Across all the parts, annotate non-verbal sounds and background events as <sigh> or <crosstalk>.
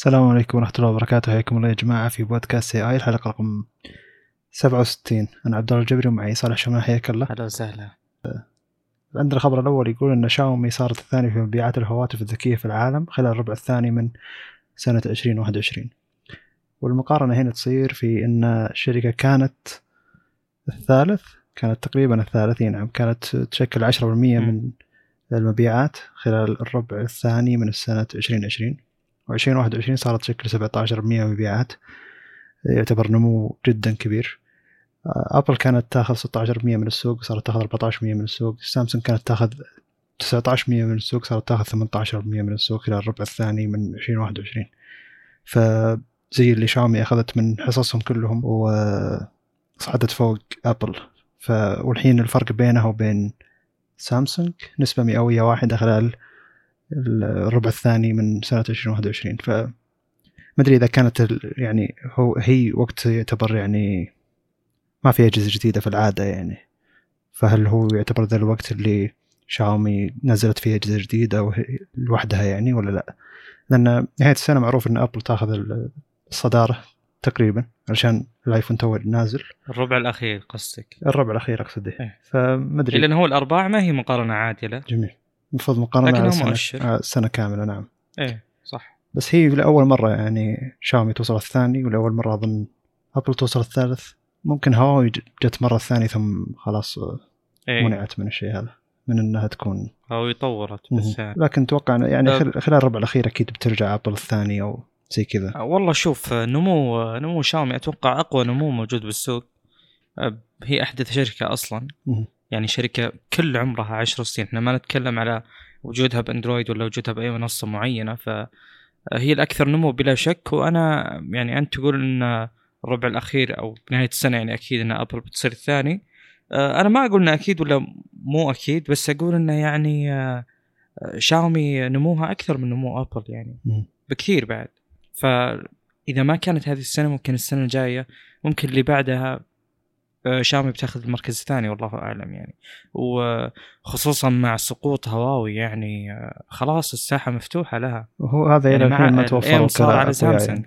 السلام عليكم ورحمة الله وبركاته. حياكم الله يا جماعة في بودكاست آي. الحلقة رقم 67 أنا عبد الله الجبري ومعي صالح شمال. حياك الله. أهلا وسهلا. عندنا الخبر الأول يقول أن شاومي صارت الثانية في مبيعات الهواتف الذكية في العالم خلال الربع الثاني من سنة 2021 والمقارنة هنا تصير في أن الشركة كانت الثالث كانت تقريبا الثالث نعم كانت تشكل 10% من المبيعات خلال الربع الثاني من السنة 2020 و2021 صارت تشكل 17% من المبيعات يعتبر نمو جدا كبير. ابل كانت تاخذ 16% من السوق صارت تاخذ 14% من السوق. سامسونج كانت تاخذ 19% من السوق صارت تاخذ 18% من السوق خلال الربع الثاني من 2021 فزي اللي شاومي أخذت من حصصهم كلهم وصعدت فوق ابل ف والحين الفرق بينها وبين سامسونج نسبة مئوية واحدة خلال الربع الثاني من سنة 2021 ف ما أدري إذا كانت يعني هو هي وقت يعتبر يعني ما في أجهزة جديدة في العادة يعني. فهل هو يعتبر ذا الوقت اللي شاومي نزلت فيه أجهزة جديدة لوحدها يعني ولا لا؟ لأن نهاية السنة معروف إن أبل تأخذ الصدارة تقريبا علشان الآيفون تو نازل. الربع الأخير قصدك؟ الربع الأخير أقصد. إيه. فما أدري. لأن هو الأرباع ما هي مقارنة عادله جميل. المفروض مقارنة على سنة, مؤشر. على سنة كاملة نعم. إيه صح. بس هي لاول مرة يعني شاومي توصل الثاني ولاول مرة أظن أبل توصل الثالث. ممكن هواوي جت مرة الثانية ثم خلاص إيه. منعت من الشيء هذا من إنها تكون. هو طورت بس مهم. لكن أتوقع يعني. خل- خلال الربع الأخير أكيد بترجع أبل الثاني أو زي كذا. آه، والله شوف آه، نمو آه، نمو شاومي أتوقع أقوى نمو موجود بالسوق. آه، هي أحدث شركة أصلا. مهم. يعني شركة كل عمرها 10 سنين. إحنا ما نتكلم على وجودها بأندرويد ولا وجودها بأي منصة معينة فهي الأكثر نمو بلا شك. وأنا يعني أنت تقول إن الربع الأخير أو بنهايه السنة يعني أكيد إن أبل بتصير الثاني. آه، أنا ما أقول إنه أكيد ولا مو أكيد بس أقول إنه يعني آه، شاومي نموها أكثر من نمو أبل يعني. بكثير بعد. فإذا ما كانت هذه السنة ممكن السنة الجاية ممكن اللي بعدها آه، شاومي بتاخذ المركز الثاني والله أعلم يعني. وخصوصا مع سقوط هواوي يعني آه، خلاص الساحة مفتوحة لها. وهو هذا يعني الحين ما صار كذا على سامسونج.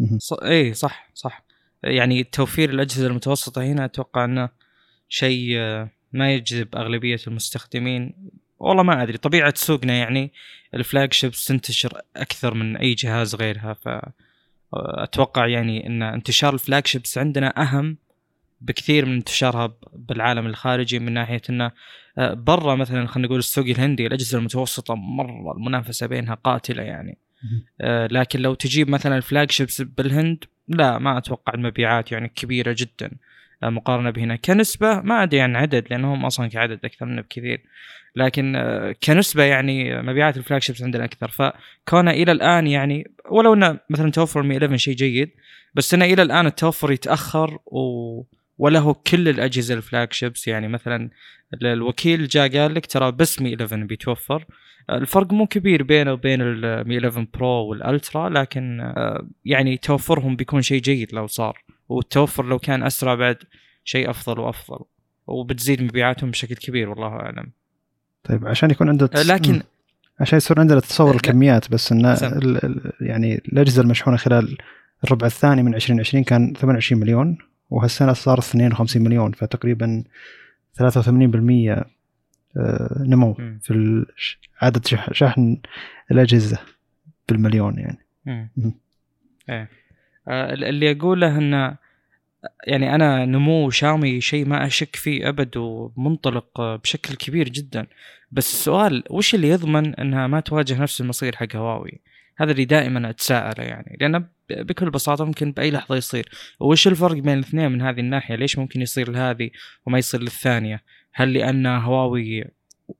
يعني. اي صح صح. يعني توفير الأجهزة المتوسطة هنا أتوقع إنه شيء آه، ما يجذب أغلبية المستخدمين. والله ما أدري طبيعة سوقنا يعني الفلاج شيبس تنتشر أكثر من أي جهاز غيرها ف أتوقع يعني إن انتشار الفلاج شيبس عندنا أهم بكثير من انتشارها بالعالم الخارجي من ناحية إنه آه، برا مثلا خلينا نقول السوق الهندي الأجهزة المتوسطة مرة المنافسة بينها قاتلة يعني. آه، لكن لو تجيب مثلا الفلاج شيبس بالهند لا ما أتوقع المبيعات يعني كبيرة جدا آه، مقارنة بهنا. كنسبة ما أدري عن عدد لانهم أصلا كعدد أكثر منا بكثير. لكن كنسبة يعني مبيعات ال flagships عندنا أكثر. فكونه إلى الآن يعني ولو انه مثلا توفر ال Mi 11 شيء جيد بس انه إلى الآن التوفر يتأخر و ولا كل الأجهزة ال flagships يعني مثلا ال- الوكيل جاء قال لك ترى بس Mi 11 بيتوفر. الفرق مو كبير بينه وبين ال Mi 11 Pro وال Ultra لكن آه، يعني توفرهم بيكون شيء جيد لو صار. والتوفر لو كان أسرع بعد شيء أفضل وأفضل. وبتزيد مبيعاتهم بشكل كبير والله أعلم. طيب عشان يكون عندنا آه، لكن. عشان يصير عندنا تصور. الكميات بس ان ال- يعني الأجهزة المشحونة خلال الربع الثاني من 2020 كان 28 مليون. وهالسنة صار 52 مليون فتقريبا 83% آه، نمو مم. في عدد شح- شحن الأجهزة بالمليون يعني. إيه. آه، اللي أقوله انه يعني أنا نمو شاومي شيء ما أشك فيه أبد ومنطلق بشكل كبير جدا. بس السؤال وش اللي يضمن إنها ما تواجه نفس المصير حق هواوي؟ هذا اللي دائما أتساءله يعني لأنه ب- بكل بساطة ممكن بأي لحظة يصير. وش الفرق بين الاثنين من هذه الناحية؟ ليش ممكن يصير لهذه وما يصير للثانية؟ هل لأن هواوي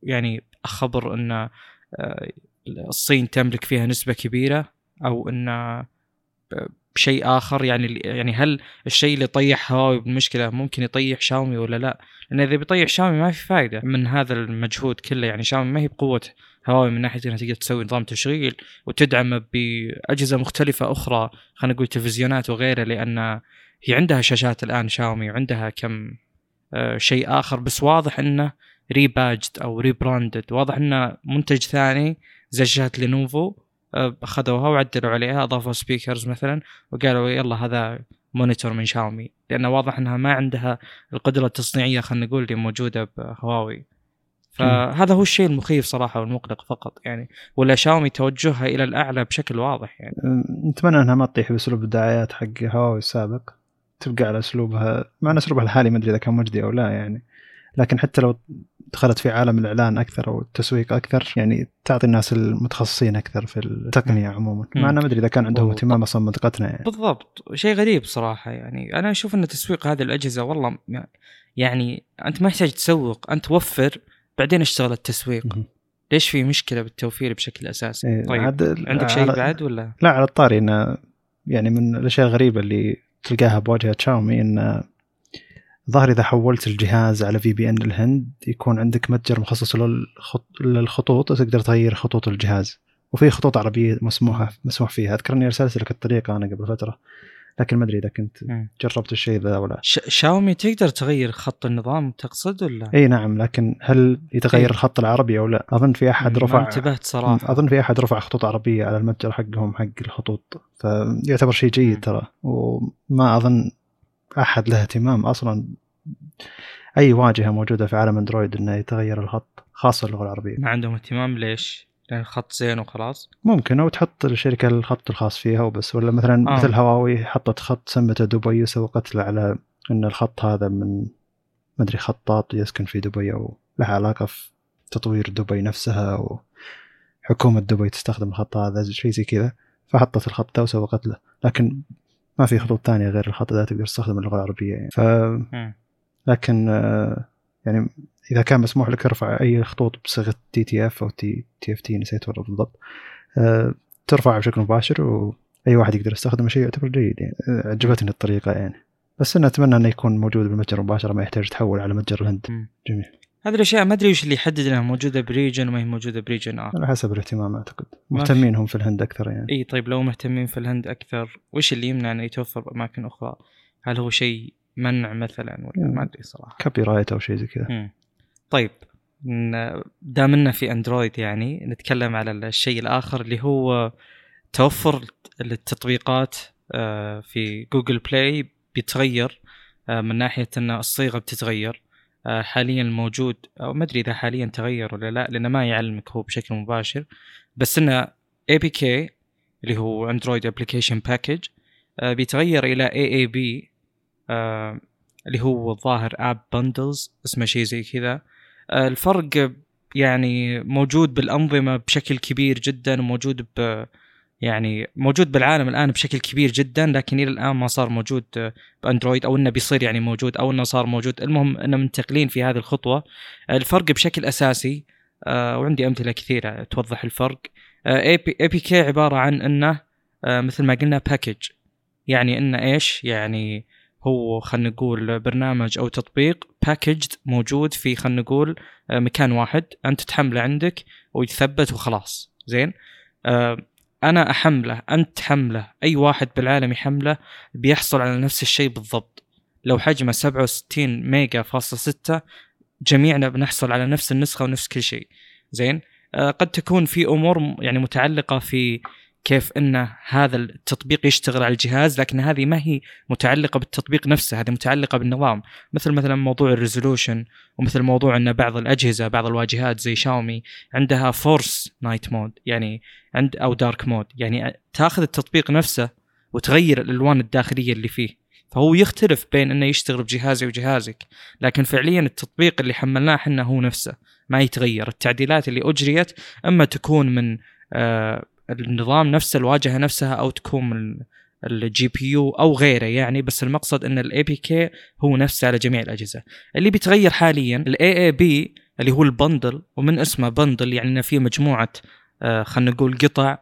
يعني خبر إن آه، الصين تملك فيها نسبة كبيرة أو إن بشيء آخر؟ يعني يعني هل الشيء اللي طيح هواوي بالمشكلة ممكن يطيح شاومي ولا لا؟ لأن إذا بيطيح شاومي ما في فائده من هذا المجهود كله يعني شاومي ما هي بقوه هواوي من ناحية إنها تقدر تسوي نظام تشغيل وتدعمه بأجهزة مختلفة أخرى خلينا نقول تلفزيونات وغيره لأن هي عندها شاشات الآن شاومي وعندها كم آه، شيء آخر بس واضح إنه rebadged أو rebranded واضح إنه منتج ثاني زي شاشات لينوفو آه، أخذوها وعدلوا عليها أضافوا speakers مثلا وقالوا يلا هذا monitor من شاومي لأنه واضح إنها ما عندها القدرة التصنيعية خلينا نقول اللي موجودة بهواوي. فهذا هو الشيء المخيف صراحة والمقلق فقط يعني ولا شاومي توجهها إلى الأعلى بشكل واضح يعني. نتمنى إنها ما تطيح بأسلوب الدعايات حق هواوي السابق تبقى على أسلوبها مع إن أسلوبها الحالي ما أدري إذا كان مجدي أو لا يعني. لكن حتى لو دخلت في عالم الإعلان أكثر أو التسويق أكثر يعني تعطي الناس المتخصصين أكثر في التقنية عموما. مع إنه ما أدري إذا كان عندهم اهتمام أصلا منطقتنا يعني. بالضبط. شيء غريب صراحة يعني. أنا أشوف إن تسويق هذه الأجهزة والله يعني أنت ما يحتاج تسوق أنت وفر بعدين اشتغل التسويق. ليش في مشكلة بالتوفير بشكل أساسي؟ إيه طيب عندك شيء بعد ولا؟ لا على الطاري إنه يعني من الأشياء الغريبة اللي تلقاها بواجهة شاومي إن ظهر إذا حولت الجهاز على في بي ان الهند يكون عندك متجر مخصص للخطوط تقدر تغير خطوط الجهاز. وفي خطوط عربية مسموحه مسموح فيها. أذكر إني أرسلت لك الطريقة أنا قبل فترة. لكن ما أدري إذا كنت جربت الشيء ذا ولا شاومي تقدر تغير خط النظام تقصد ولا؟ إي نعم لكن هل يتغير الخط العربي أو لا؟ أظن في أحد رفع ما انتبهت صراحة. أظن في أحد رفع خطوط عربية على المتجر حقهم حق الخطوط. فيعتبر شيء جيد ترى. وما أظن أحد له اهتمام أصلا. أي واجهة موجودة في عالم أندرويد إنه يتغير الخط خاصة اللغة العربية. ما عندهم اهتمام ليش؟ يعني خط زين وخلاص؟ ممكن أو تحط الشركة الخط الخاص فيها وبس ولا مثلا آه. مثل هواوي حطت خط سمته دبي وسوقت له على إن الخط هذا من مدري خطاط يسكن في دبي أو له علاقة في تطوير دبي نفسها أو حكومة دبي تستخدم الخط هذا شيء زي كذا. فحطت الخط ده وسوقت له لكن ما في خطوط ثانية غير الخط ده تقدر تستخدم اللغة العربية يعني. ف لكن آه، يعني إذا كان مسموح لك ترفع أي خطوط بصيغة تي تي اف أو تي تي اف تي نسيت والله بالضبط. أه ترفعها بشكل مباشر واي واحد يقدر يستخدمه شيء يعتبر جيد. يعني أه عجبتني الطريقة يعني. بس أنا أتمنى إنه يكون موجود بالمتجر مباشرة ما يحتاج تحول على متجر الهند. جميل. هذه الأشياء ما أدري وش اللي يحدد إنها موجودة ب region وما هي موجودة ب region آخر. على حسب الاهتمام أعتقد. مهتمين هم في الهند أكثر يعني. إي طيب لو مهتمين في الهند أكثر وش اللي يمنع إنه يتوفر بأماكن أخرى؟ هل هو شيء منع مثلا ولا ما أدري صراحة. copyright أو شيء زي كذا. طيب دامنا في أندرويد يعني نتكلم على الشيء الآخر اللي هو توفر التطبيقات آه، في جوجل بلاي بيتغير آه، من ناحية إن الصيغة بتتغير. آه، حاليا موجود أو ما أدري إذا حاليا تغير ولا لا لأنه ما يعلمك هو بشكل مباشر. بس انه APK اللي هو Android application package بيتغير إلى AAB اللي هو الظاهر app bundles اسمه شيء زي كذا. آه، الفرق يعني موجود بالأنظمة بشكل كبير جدا وموجود ب يعني موجود بالعالم الآن بشكل كبير جدا لكن إلى الآن ما صار موجود بأندرويد أو إنه بيصير يعني موجود أو إنه صار موجود. المهم إنه منتقلين في هذه الخطوة. الفرق بشكل أساسي آه، وعندي أمثلة كثيرة توضح الفرق. APK عبارة عن إنه آه، مثل ما قلنا package يعني إنه إيش؟ يعني هو خلينا نقول برنامج أو تطبيق packaged موجود في خلينا نقول آه، مكان واحد. أنت تحمله عندك ويتثبت وخلاص. زين؟ آه، أنا أحمله أنت تحمله أي واحد بالعالم يحمله بيحصل على نفس الشيء بالضبط. لو حجمه 67 ميجا فاصلة 6 جميعنا بنحصل على نفس النسخة ونفس كل شيء. زين؟ آه، قد تكون في أمور يعني متعلقة في كيف إن هذا التطبيق يشتغل على الجهاز لكن هذه ما هي متعلقة بالتطبيق نفسه هذه متعلقة بالنظام. مثل مثلا موضوع ال resolution ومثل موضوع إن بعض الأجهزة بعض الواجهات زي شاومي عندها force night mode يعني عند أو dark mode يعني تأخذ التطبيق نفسه وتغير الألوان الداخلية اللي فيه. فهو يختلف بين إنه يشتغل بجهازي وجهازك لكن فعليا التطبيق اللي حملناه إحنا هو نفسه ما يتغير. التعديلات اللي أجريت إما تكون من آه النظام نفسه الواجهة نفسها أو تكون ال GPU أو غيره يعني بس المقصد إن ال APK هو نفسه على جميع الأجهزة. اللي بيتغير حاليا ال AAB اللي هو ال bundle ومن اسمه bundle يعني إنه في مجموعة آه خلينا نقول قطع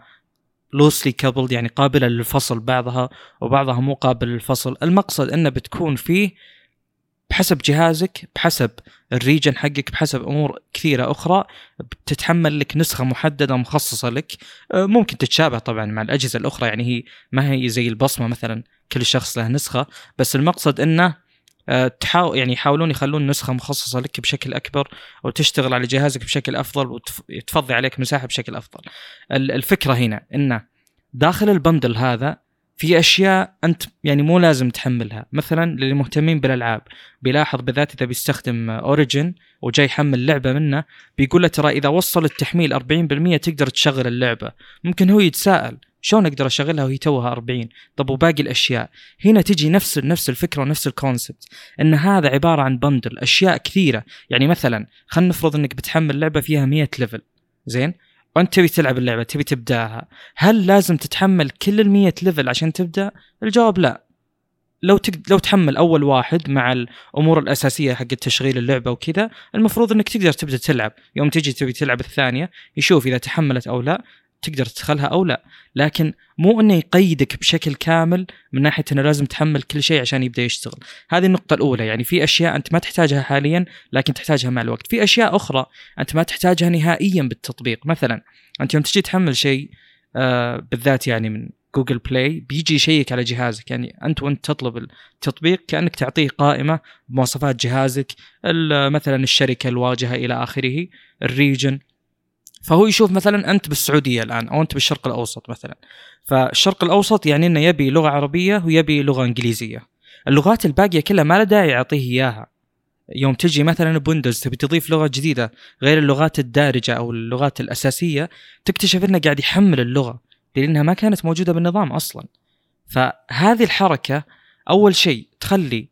لوسلي كابلد يعني قابلة للفصل بعضها وبعضها مو قابل للفصل. المقصد إنه بتكون فيه بحسب جهازك بحسب الريجن حقك بحسب أمور كثيرة أخرى بتتحمل لك نسخة محددة مخصصة لك آه، ممكن تتشابه طبعا مع الأجهزة الأخرى يعني هي ما هي زي البصمة مثلا كل شخص له نسخة بس المقصد إنه آه، تحاول يعني يحاولون يخلون نسخة مخصصة لك بشكل أكبر وتشتغل على جهازك بشكل أفضل وتفضي عليك مساحة بشكل أفضل. الفكرة هنا إنه داخل ال bundle هذا في أشياء أنت يعني مو لازم تحملها. مثلا للي مهتمين بالألعاب بيلاحظ بالذات إذا بيستخدم Origin وجاي يحمل لعبة منه بيقول له ترى إذا وصل التحميل 40% تقدر تشغل اللعبة. ممكن هو يتساءل شلون أقدر أشغلها وهي توها 40 طب وباقي الأشياء؟ هنا تجي نفس نفس الفكرة ونفس ال concept إن هذا عبارة عن bundle أشياء كثيرة. يعني مثلا خلينا نفرض إنك بتحمل لعبة فيها 100 level زين؟ وانت تبي تلعب اللعبة تبي تبداها. هل لازم تتحمل كل ال 100 level عشان تبدأ؟ الجواب لا. لو تك... لو تحمل أول واحد مع الأمور الأساسية حق تشغيل اللعبة وكذا المفروض إنك تقدر تبدأ تلعب. يوم تجي تبي تلعب الثانية يشوف إذا تحملت أو لا. تقدر تدخلها أو لا. لكن مو إنه يقيدك بشكل كامل من ناحية إنه لازم تحمل كل شيء عشان يبدأ يشتغل. هذه النقطة الأولى. يعني في أشياء أنت ما تحتاجها حاليا لكن تحتاجها مع الوقت. في أشياء أخرى أنت ما تحتاجها نهائيا بالتطبيق. مثلا أنت يوم تجي تحمل شيء آه بالذات يعني من جوجل بلاي بيجي يشيك على جهازك. يعني أنت وأنت تطلب التطبيق كأنك تعطيه قائمة بمواصفات جهازك مثلا الشركة الواجهة إلى آخره ال region. فهو يشوف مثلا أنت بالسعودية الآن أو أنت بالشرق الأوسط مثلا. فالشرق الأوسط يعني إنه يبي لغة عربية ويبي لغة إنجليزية. اللغات الباقية كلها ما له داعي يعطيه إياها. يوم تجي مثلا بويندوز تبي تضيف لغة جديدة غير اللغات الدارجة أو اللغات الأساسية تكتشف إنه قاعد يحمل اللغة لأنها ما كانت موجودة بالنظام أصلا. فهذه الحركة أول شيء تخلي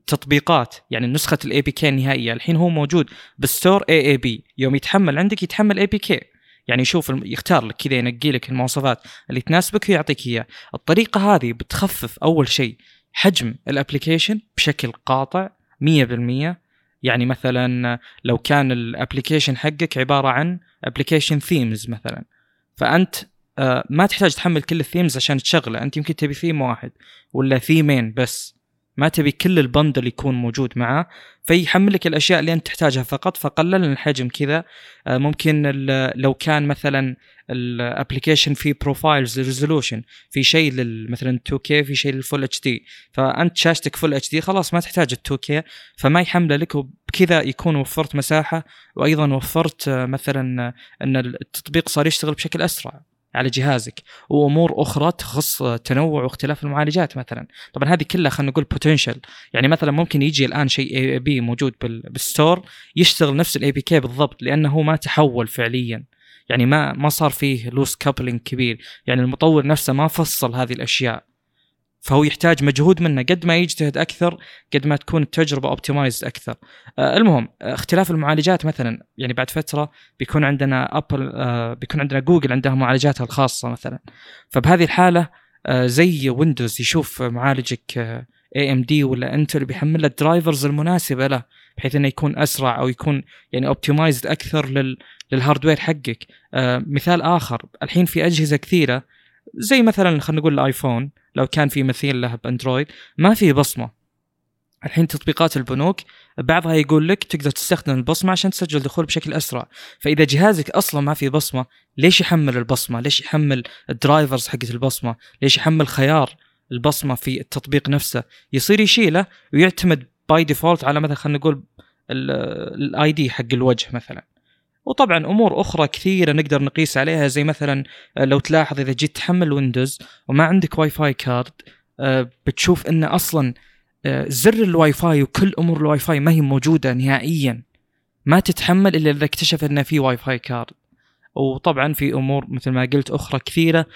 التطبيقات يعني نسخة ال APK النهائية. الحين هو موجود بال store AAB يوم يتحمل عندك يتحمل APK يعني يشوف يختار لك كذا ينقي لك المواصفات اللي تناسبك ويعطيك إياه. الطريقة هذه بتخفف أول شيء حجم ال application بشكل قاطع 100% يعني مثلا لو كان ال application حقك عبارة عن application themes مثلا. فأنت آه، ما تحتاج تحمل كل ال themes عشان تشغله. أنت يمكن تبي ثيم واحد ولا ثيمين بس. ما تبي كل ال bundle يكون موجود معاه فيحمل لك الأشياء اللي أنت تحتاجها فقط فقلل الحجم كذا. آه، ممكن لو كان مثلا ال application فيه profiles resolution في شيء مثلا 2K في شيء لل full HD فأنت شاشتك full HD خلاص ما تحتاج ال 2K فما يحمله لك. وبكذا يكون وفرت مساحة وأيضا وفرت آه، مثلا آه، إن التطبيق صار يشتغل بشكل أسرع. على جهازك. وأمور أخرى تخص تنوع واختلاف المعالجات مثلا. طبعا هذه كلها خلينا نقول potential يعني مثلا ممكن يجي الآن شيء AAB موجود بال store يشتغل نفس ال APK بالضبط لأنه ما تحول فعليا. يعني ما ما صار فيه loose coupling كبير. يعني المطور نفسه ما فصل هذه الأشياء. فهو يحتاج مجهود منه. قد ما يجتهد أكثر قد ما تكون التجربة optimize أكثر. آه المهم آه، اختلاف المعالجات مثلا يعني بعد فترة بيكون عندنا ابل آه بيكون عندنا جوجل عندها معالجاتها الخاصة مثلا. فبهذه الحالة آه زي ويندوز يشوف معالجك AMD ولا انتل بيحمل له ال drivers المناسبة له بحيث إنه يكون أسرع أو يكون يعني optimized أكثر لل لل hardware حقك. آه مثال آخر الحين في أجهزة كثيرة زي مثلا خلينا نقول الآيفون لو كان في مثيل له بأندرويد ما في بصمة. الحين تطبيقات البنوك بعضها يقول لك تقدر تستخدم البصمة عشان تسجل دخول بشكل أسرع. فإذا جهازك أصلا ما في بصمة ليش يحمل البصمة؟ ليش يحمل ال drivers حقت البصمة؟ ليش يحمل خيار البصمة في التطبيق نفسه؟ يصير يشيله ويعتمد by default على مثلا خلينا نقول ال ID حق الوجه مثلا. وطبعا أمور أخرى كثيرة نقدر نقيس عليها زي مثلا آه، لو تلاحظ إذا جيت تحمل ويندوز وما عندك Wi-Fi card بتشوف إن أصلا آه، زر الواي فاي وكل أمور الواي فاي ما هي موجودة نهائيا. ما تتحمل إلا إذا اكتشف إن في Wi-Fi card وطبعا في أمور مثل ما قلت أخرى كثيرة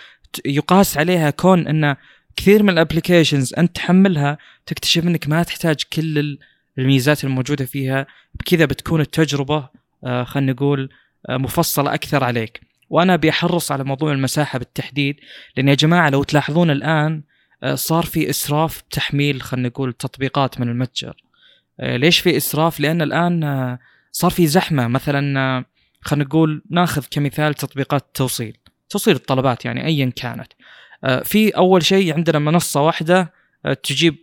يقاس عليها كون إن كثير من الابلكيشنز أنت تحملها تكتشف إنك ما تحتاج كل الميزات الموجودة فيها بكذا بتكون التجربة خلينا نقول آه، مفصله أكثر عليك. وأنا بيحرص على موضوع المساحة بالتحديد لأن يا جماعة لو تلاحظون الآن آه، صار في إسراف بتحميل خلينا نقول تطبيقات من المتجر. ليش في إسراف؟ لأن الآن صار في زحمة. مثلا خلينا نقول ناخذ كمثال تطبيقات التوصيل توصيل الطلبات يعني ايا كانت. في أول شيء عندنا منصة واحدة تجيب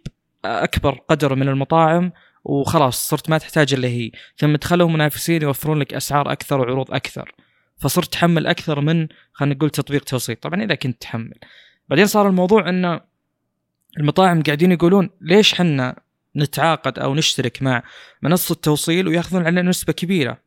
أكبر قدر من المطاعم وخلاص صرت ما تحتاج الا هي. ثم دخلوا منافسين يوفرون لك أسعار أكثر وعروض أكثر. فصرت تحمل أكثر من خلينا نقول تطبيق توصيل طبعا إذا كنت تحمل. بعدين صار الموضوع إن المطاعم قاعدين يقولون ليش حنا نتعاقد أو نشترك مع منصة توصيل ويأخذون علينا نسبة كبيرة.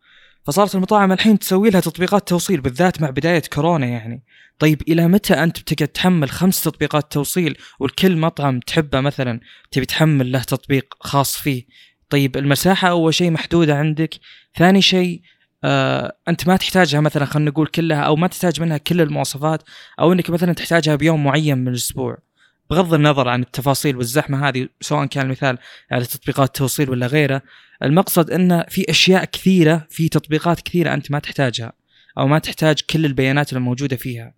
فصارت المطاعم الحين تسوي لها تطبيقات توصيل بالذات مع بداية كورونا يعني. طيب إلى متى أنت بتقعد تحمل خمس تطبيقات توصيل والكل مطعم تحبه مثلا تبي تحمل له تطبيق خاص فيه؟ طيب المساحة أول شيء محدودة عندك. ثاني شيء آه أنت ما تحتاجها مثلا خلينا نقول كلها أو ما تحتاج منها كل المواصفات أو إنك مثلا تحتاجها بيوم معين من الأسبوع. بغض النظر عن التفاصيل والزحمة هذه سواء كان المثال على تطبيقات توصيل ولا غيره المقصد إن في أشياء كثيرة في تطبيقات كثيرة أنت ما تحتاجها أو ما تحتاج كل البيانات الموجودة فيها.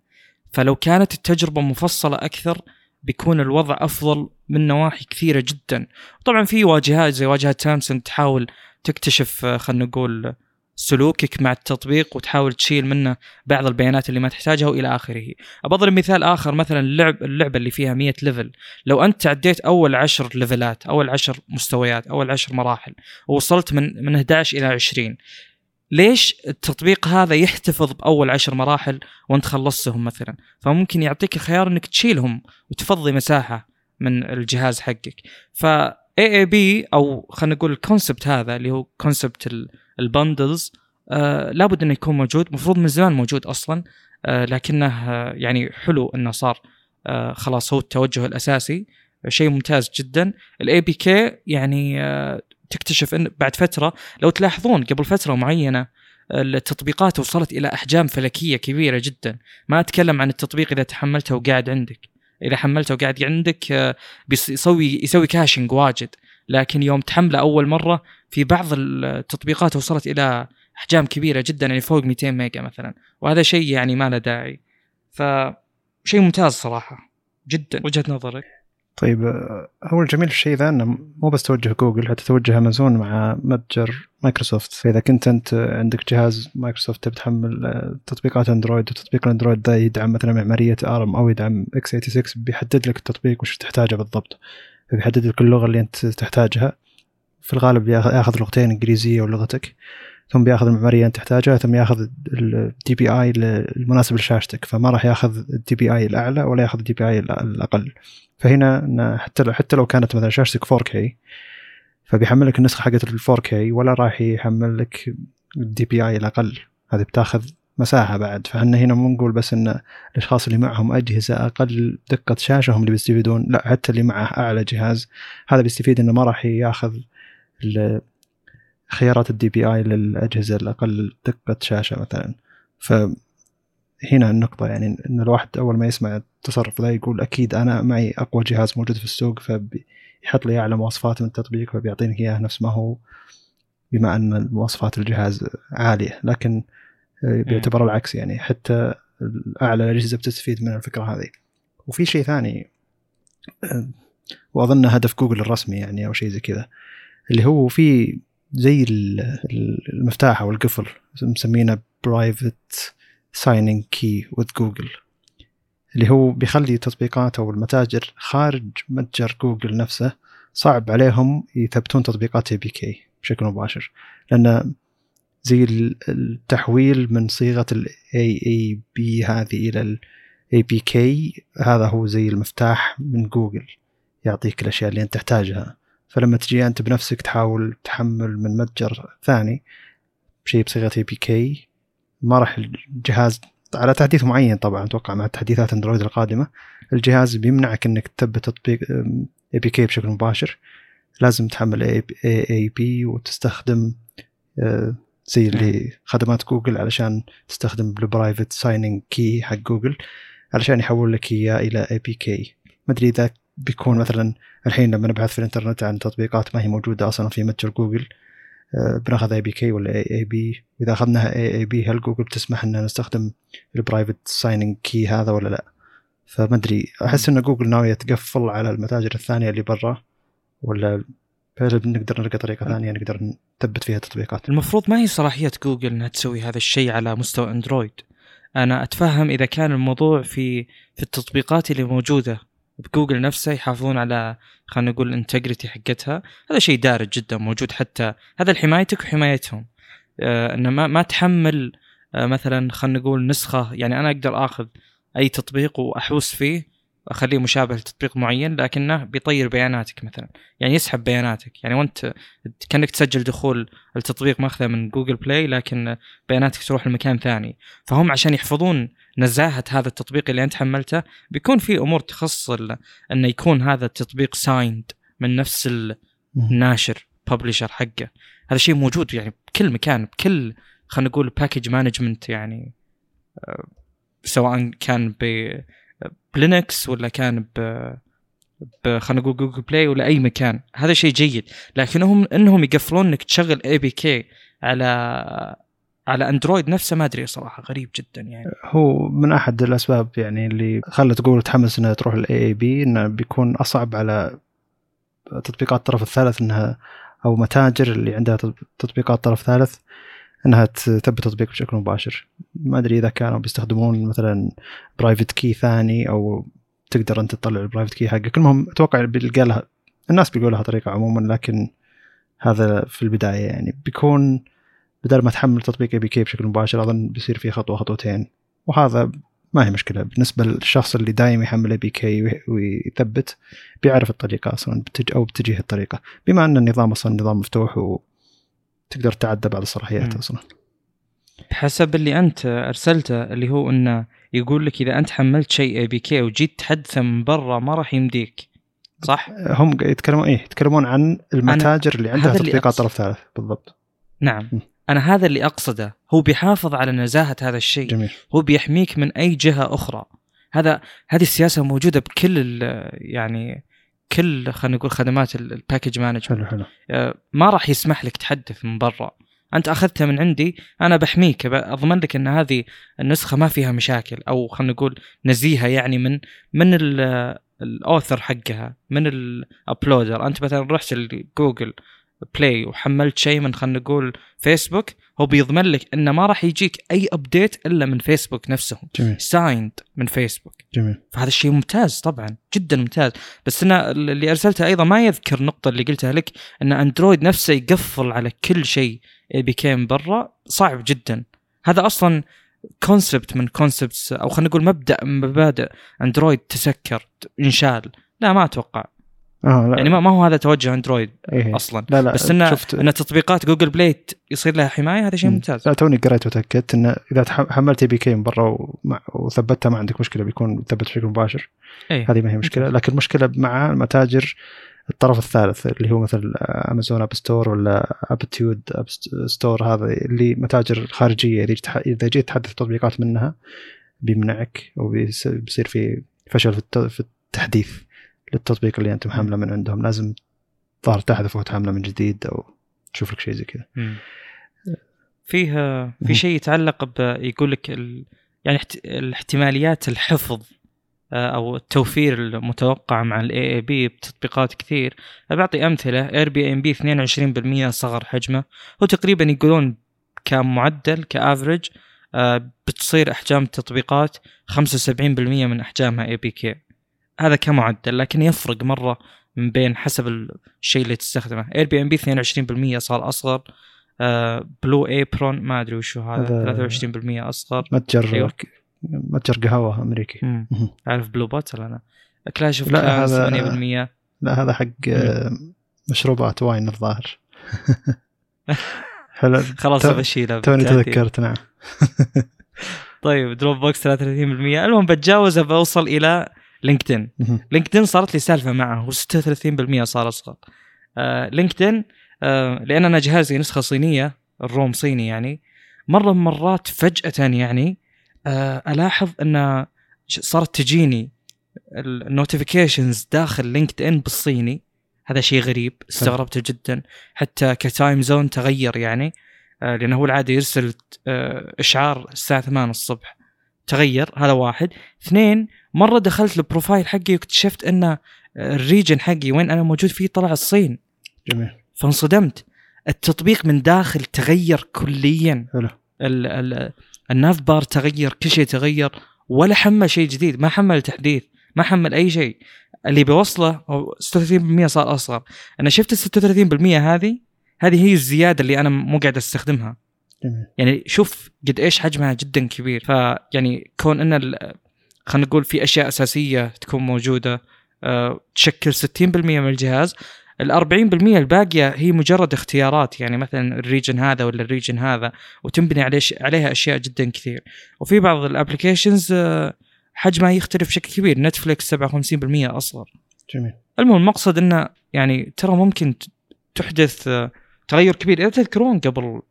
فلو كانت التجربة مفصلة أكثر بيكون الوضع أفضل من نواحي كثيرة جدا. طبعا في واجهات زي واجهة سامسونج تحاول تكتشف آه، خلينا نقول سلوكك مع التطبيق وتحاول تشيل منه بعض البيانات اللي ما تحتاجها وإلى آخره. ابضرب مثال آخر مثلا اللعب اللعبة اللي فيها 100 level، لو أنت تعديت أول 10 ليفلات، أول 10 مستويات، أول 10 مراحل ووصلت من من 11 إلى 20 ليش التطبيق هذا يحتفظ بأول عشر مراحل وأنت خلصتهم مثلا؟ فممكن يعطيك الخيار إنك تشيلهم وتفضي مساحة من الجهاز حقك. ف AAB أو خلينا نقول ال concept هذا اللي هو concept ال bundles آه لابد إنه يكون موجود. المفروض من زمان موجود أصلا آه لكنه آه يعني حلو إنه صار آه خلاص هو التوجه الأساسي. شيء ممتاز جدا. ال APK يعني آه تكتشف إن بعد فترة لو تلاحظون قبل فترة معينة التطبيقات وصلت إلى أحجام فلكية كبيرة جدا. ما أتكلم عن التطبيق إذا تحملته وقاعد عندك. إذا حملته وقاعد عندك آه، بيسوي يسوي caching واجد. لكن يوم تحمله أول مرة في بعض التطبيقات وصلت إلى أحجام كبيرة جدا يعني فوق 200 ميجا مثلا. وهذا شيء يعني ما له داعي. فشيء ممتاز صراحة. جدا. وجهة نظرك؟ طيب هو الجميل في الشيء ذا أنه مو بس توجه جوجل حتى توجه أمازون مع متجر مايكروسوفت. فإذا كنت أنت عندك جهاز مايكروسوفت تبي تحمل تطبيقات أندرويد وتطبيق الأندرويد ذا يدعم مثلا معمارية ARM أو يدعم x86 بيحدد لك التطبيق وش تحتاجه بالضبط. بيحدد لك اللغة اللي أنت تحتاجها. في الغالب يأخذ لغتين إنجليزية ولغتك. ثم بياخذ المعمارية انت تحتاجها ثم ياخذ ال DPI المناسب لشاشتك فما راح ياخذ ال DPI الأعلى ولا ياخذ ال DPI الأقل. فهنا حتى لو حتى لو كانت مثلا شاشتك 4K فبيحمل لك النسخة حقت ال 4K ولا راح يحمل لك ال DPI الأقل. هذه بتاخذ مساحة بعد. فاحنا هنا مو نقول بس إن الأشخاص اللي معهم أجهزة أقل دقة شاشة هم اللي بيستفيدون لا حتى اللي معه أعلى جهاز هذا بيستفيد إنه ما راح ياخذ خيارات ال DPI للأجهزة الأقل دقة شاشة مثلا. ف هنا النقطة يعني إن الواحد أول ما يسمع التصرف ذا يقول أكيد أنا معي أقوى جهاز موجود في السوق فبيحط لي أعلى مواصفات من التطبيق فبيعطيني إياه نفس ما هو بما أن مواصفات الجهاز عالية. لكن بيعتبر العكس يعني حتى أعلى الأجهزة بتستفيد من الفكرة هذه. وفي شيء ثاني وأظن هدف جوجل الرسمي يعني أو شيء زي كذا اللي هو في زي المفتاح أو القفل مسمينه private signing key with Google اللي هو بيخلي التطبيقات أو المتاجر خارج متجر جوجل نفسه صعب عليهم يثبتون تطبيقات APK بشكل مباشر. لأن زي التحويل من صيغة ال AAB هذه إلى ال APK هذا هو زي المفتاح من جوجل يعطيك الأشياء اللي أنت تحتاجها. فلما تجي أنت بنفسك تحاول تحمل من متجر ثاني بشيء بصيغة APK ما راح الجهاز على تحديث معين طبعا أتوقع مع تحديثات أندرويد القادمة الجهاز بيمنعك إنك تثبت تطبيق APK بشكل مباشر. لازم تحمل AAB وتستخدم زي اللي خدمات جوجل علشان تستخدم ال private signing key حق جوجل علشان يحول لك إياه إلى APK ما أدري إذا بيكون مثلا الحين لما نبحث في الإنترنت عن تطبيقات ما هي موجودة أصلا في متجر جوجل آه، بناخذ APK ولا AAB إذا أخذناها AAB هل جوجل بتسمح ان نستخدم ال private signing key هذا ولا لا؟ فما أدري. أحس إن جوجل ناوية تقفل على المتاجر الثانية اللي برا ولا نقدر نلقى طريقة ثانية نقدر نثبت فيها تطبيقات المفروض ما هي صلاحية جوجل إنها تسوي هذا الشيء على مستوى أندرويد. أنا أتفهم إذا كان الموضوع في في التطبيقات اللي موجودة. بجوجل نفسه يحافظون على خلينا نقول ال integrity حقتها. هذا شيء دارج جدا موجود حتى هذا لحمايتك وحمايتهم. آه إنه ما, ما تحمل آه مثلا خلينا نقول نسخة يعني أنا أقدر آخذ أي تطبيق وأحوس فيه أخليه مشابه لتطبيق معين لكنه بيطير بياناتك مثلا. يعني يسحب بياناتك. يعني وأنت كأنك تسجل دخول التطبيق ماخذه من جوجل بلاي لكن بياناتك تروح لمكان ثاني. فهم عشان يحفظون نزاهة هذا التطبيق اللي أنت حملته بيكون في أمور تخص انه يكون هذا التطبيق signed من نفس الناشر publisher حقه. هذا شيء موجود يعني بكل مكان بكل خلينا نقول package management يعني آه، سواء كان ب ب Linux ولا كان ب خلينا نقول جوجل بلاي ولا أي مكان. هذا شيء جيد. لكنهم إنهم يقفلون إنك تشغل APK على على أندرويد نفسه ما أدري صراحة غريب جدا يعني. هو من أحد الأسباب يعني اللي خلت جوجل تحمس إنها تروح لل AAB إنه بيكون أصعب على تطبيقات الطرف الثالث إنها أو متاجر اللي عندها تط- تطبيقات طرف ثالث إنها تثبت تطبيق بشكل مباشر. ما أدري إذا كانوا بيستخدمون مثلا private key ثاني أو تقدر أنت تطلع ال private key حقك. المهم أتوقع بيلقى لها الناس بيقول لها طريقة عموما لكن هذا في البداية يعني. بيكون بدل ما تحمل تطبيق APK بشكل مباشر أظن بيصير فيه خطوة خطوتين. وهذا ما هي مشكلة. بالنسبة للشخص اللي دايم يحمل APK ويثبت بيعرف الطريقة أصلا أو بتجيه الطريقة. بما أن النظام أصلا نظام مفتوح وتقدر تعدى بعض الصلاحيات. أصلا. حسب اللي أنت أرسلته اللي هو إنه يقول لك إذا أنت حملت شيء اي بي كي وجيت تحدثه من برا ما راح يمديك. صح؟ هم يتكلمون إيه يتكلمون عن المتاجر اللي عندها تطبيقات. طرف ثالث. بالضبط. نعم. م. أنا هذا اللي أقصده. هو بيحافظ على نزاهة هذا الشيء. جميل. هو بيحميك من أي جهة أخرى. هذا هذه السياسة موجودة بكل يعني كل خلينا نقول خدمات ال- ال package management حلو حلو. آه، ما راح يسمح لك تحدث من برا. أنت أخذتها من عندي أنا بحميك. أضمن لك إن هذه النسخة ما فيها مشاكل أو خلينا نقول نزيهة يعني من من ال- ال author حقها من ال uploader أنت مثلا رحت لجوجل بلاي وحملت شيء من خلينا نقول فيسبوك هو بيضمن لك إنه ما راح يجيك أي update إلا من فيسبوك نفسهم جميل. signed من فيسبوك جميل. فهذا الشيء ممتاز طبعا جدا ممتاز. بس أنا اللي أرسلته أيضا ما يذكر النقطه اللي قلتها لك إن اندرويد نفسه يقفل على كل شيء بيكون برا صعب جدا. هذا أصلا concept من concepts أو خلينا نقول مبدأ من مبادئ اندرويد تسكر انشال لا ما أتوقع. آه لا. يعني ما, هو هذا توجه اندرويد إيه. أصلا. لا لا بس إنه شفت. ان تطبيقات جوجل بلاي يصير لها حماية هذا شيء مم. ممتاز. لا توني قريت وتأكدت إنه إذا حملت APK من برا وثبتها ما عندك مشكلة بيكون ثبت بشكل مباشر. إيه. هذه ما هي مشكلة. لكن المشكلة مع متاجر الطرف الثالث اللي هو مثل Amazon Appstore ولا Aptoide app store هذا اللي متاجر خارجية إذا جيت تحدث تطبيقات منها بيمنعك وبيصير في فشل في التحديث. للتطبيق اللي أنت محملة من عندهم. لازم الظاهر تحذفه وتحمله من جديد أو تشوف لك شيء زي كذا. مم. فيه في. شيء يتعلق ب يقول لك ال... يعني احت... الاحتماليات الحفظ آه، أو التوفير المتوقع مع ال AAB بتطبيقات كثير. بعطي أمثلة. Airbnb 22% صغر حجمه. هو تقريبا يقولون كمعدل ك average آه، بتصير أحجام التطبيقات 75% من أحجامها APK هذا كمعدل لكن يفرق مرة من بين حسب الشيء اللي تستخدمه. Airbnb 22% صار أصغر. آه Blue Apron ما أدري وشو هذا هذا- 23% أصغر. متجر. متجر قهوة أمريكي. عارف Blue Bottle أنا. Clash of لا، Clans هذا- 8% لا هذا حق آه، مشروبات wine الظاهر. <laughs> حلو. <laughs> خلاص بشيله توني. تذكرت نعم. <laughs> طيب دروب بوكس 33% المهم بتجاوز بوصل إلى LinkedIn. LinkedIn صارت لي سالفة معه و36% صار اصغر آه LinkedIn آه لأن أنا جهازي نسخة صينية ال ROM صيني يعني مرة من مرات فجأة يعني آه ألاحظ إن صارت تجيني ال notifications داخل LinkedIn بالصيني. هذا شيء غريب استغربته جدا. حتى ك time zone تغير يعني آه لأنه هو العادة يرسل آه إشعار الساعة 8 الصبح. تغير هذا واحد. اثنين مرة دخلت ال profile حقي واكتشفت أن ال region حقي وين أنا موجود فيه طلع الصين. جميل. فانصدمت. التطبيق من داخل تغير كليا. حلو. ال ال ال nav bar تغير كل شيء تغير ولا حمل شيء جديد ما حمل تحديث ما حمل أي شيء. اللي بوصله هو 36% صار أصغر. أنا شفت ال 36% هذه هذه هي الزيادة اللي أنا مو قاعد أستخدمها. جميل. يعني شوف قد إيش حجمها جدا كبير. فيعني كون أن خلينا نقول في أشياء أساسية تكون موجودة آه، تشكل 60% من الجهاز. ال 40% الباقية هي مجرد اختيارات يعني مثلا ال region هذا ولا ال region هذا وتنبني عليه عليها أشياء جدا كثير. وفي بعض ال applications حجمها يختلف بشكل كبير. Netflix 57% اصغر جميل. المهم المقصد إنه يعني ترى ممكن تحدث آه، تغير كبير. إذا تذكرون قبل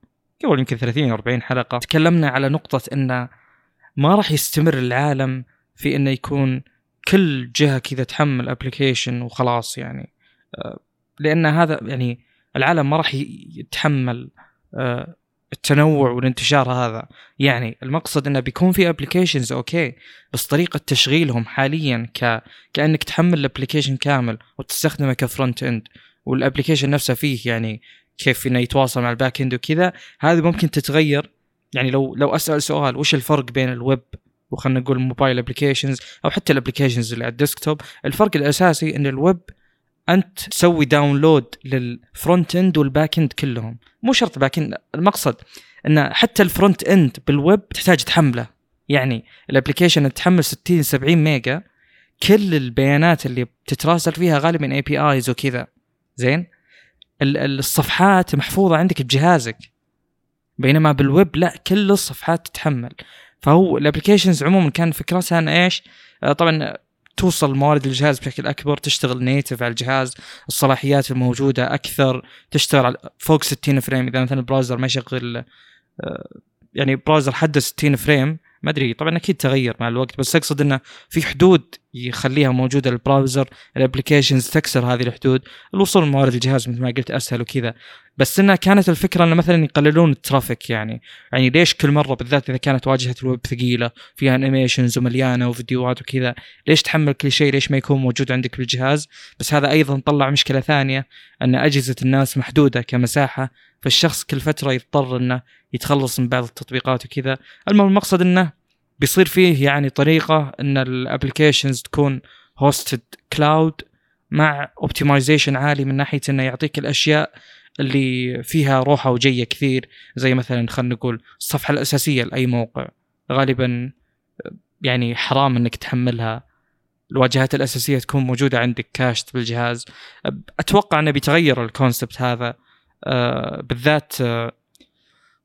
قبل يمكن 30 40 حلقة تكلمنا على نقطة إنه ما راح يستمر العالم في إنه يكون كل جهة كذا تحمل application وخلاص يعني. آه، لأن هذا يعني العالم ما راح يتحمل آه، التنوع والانتشار هذا. يعني المقصد إنه بيكون في applications okay بس طريقة تشغيلهم حاليا ك كأنك تحمل ال application كامل وتستخدمه ك frontend وال application نفسه فيه يعني كيف إنه يتواصل مع ال backend وكذا. هذه ممكن تتغير. يعني لو لو أسأل سؤال وش الفرق بين الويب وخلنا نقول mobile applications أو حتى ال applications اللي على ال desktop. الفرق الأساسي إن الويب أنت تسوي download لل frontend وال backend كلهم. مو شرط backend المقصد إن حتى ال frontend بالويب تحتاج تحمله. يعني ال application تحمل 60 70 ميجا. كل البيانات اللي بتتراسل فيها غالبا APIs وكذا. زين؟ الصفحات محفوظة عندك بجهازك. بينما بالويب لا كل الصفحات تتحمل. فهو ال applications عموما كان فكرتها إن إيش؟ آه، طبعا توصل موارد الجهاز بشكل أكبر تشتغل native على الجهاز الصلاحيات الموجودة أكثر تشتغل فوق 60 frame. إذا مثلا ال browser ما يشغل آه، يعني browser حده 60 frame ما أدري طبعا أكيد تغير مع الوقت. بس أقصد إنه في حدود يخليها موجودة لل browser ال applications تكسر هذه الحدود الوصول لموارد الجهاز مثل ما قلت أسهل وكذا. بس إنها كانت الفكرة إنه مثلا يقللون ال traffic يعني. يعني ليش كل مرة بالذات إذا كانت واجهة الويب ثقيلة فيها animations ومليانة وفيديوهات وكذا ليش تحمل كل شيء؟ ليش ما يكون موجود عندك بالجهاز؟ بس هذا أيضا طلع مشكلة ثانية إن أجهزة الناس محدودة كمساحة فالشخص كل فترة يضطر إنه يتخلص من بعض التطبيقات وكذا. المهم المقصد إنه بيصير فيه يعني طريقة إن ال applications تكون hosted cloud مع optimization عالي من ناحية إنه يعطيك الأشياء اللي فيها روحة وجية كثير زي مثلا خلينا نقول الصفحة الأساسية لأي موقع. غالبا يعني حرام إنك تحملها. الواجهات الأساسية تكون موجودة عندك cached بالجهاز. أتوقع إنه بيتغير ال concept هذا. آه، بالذات آه،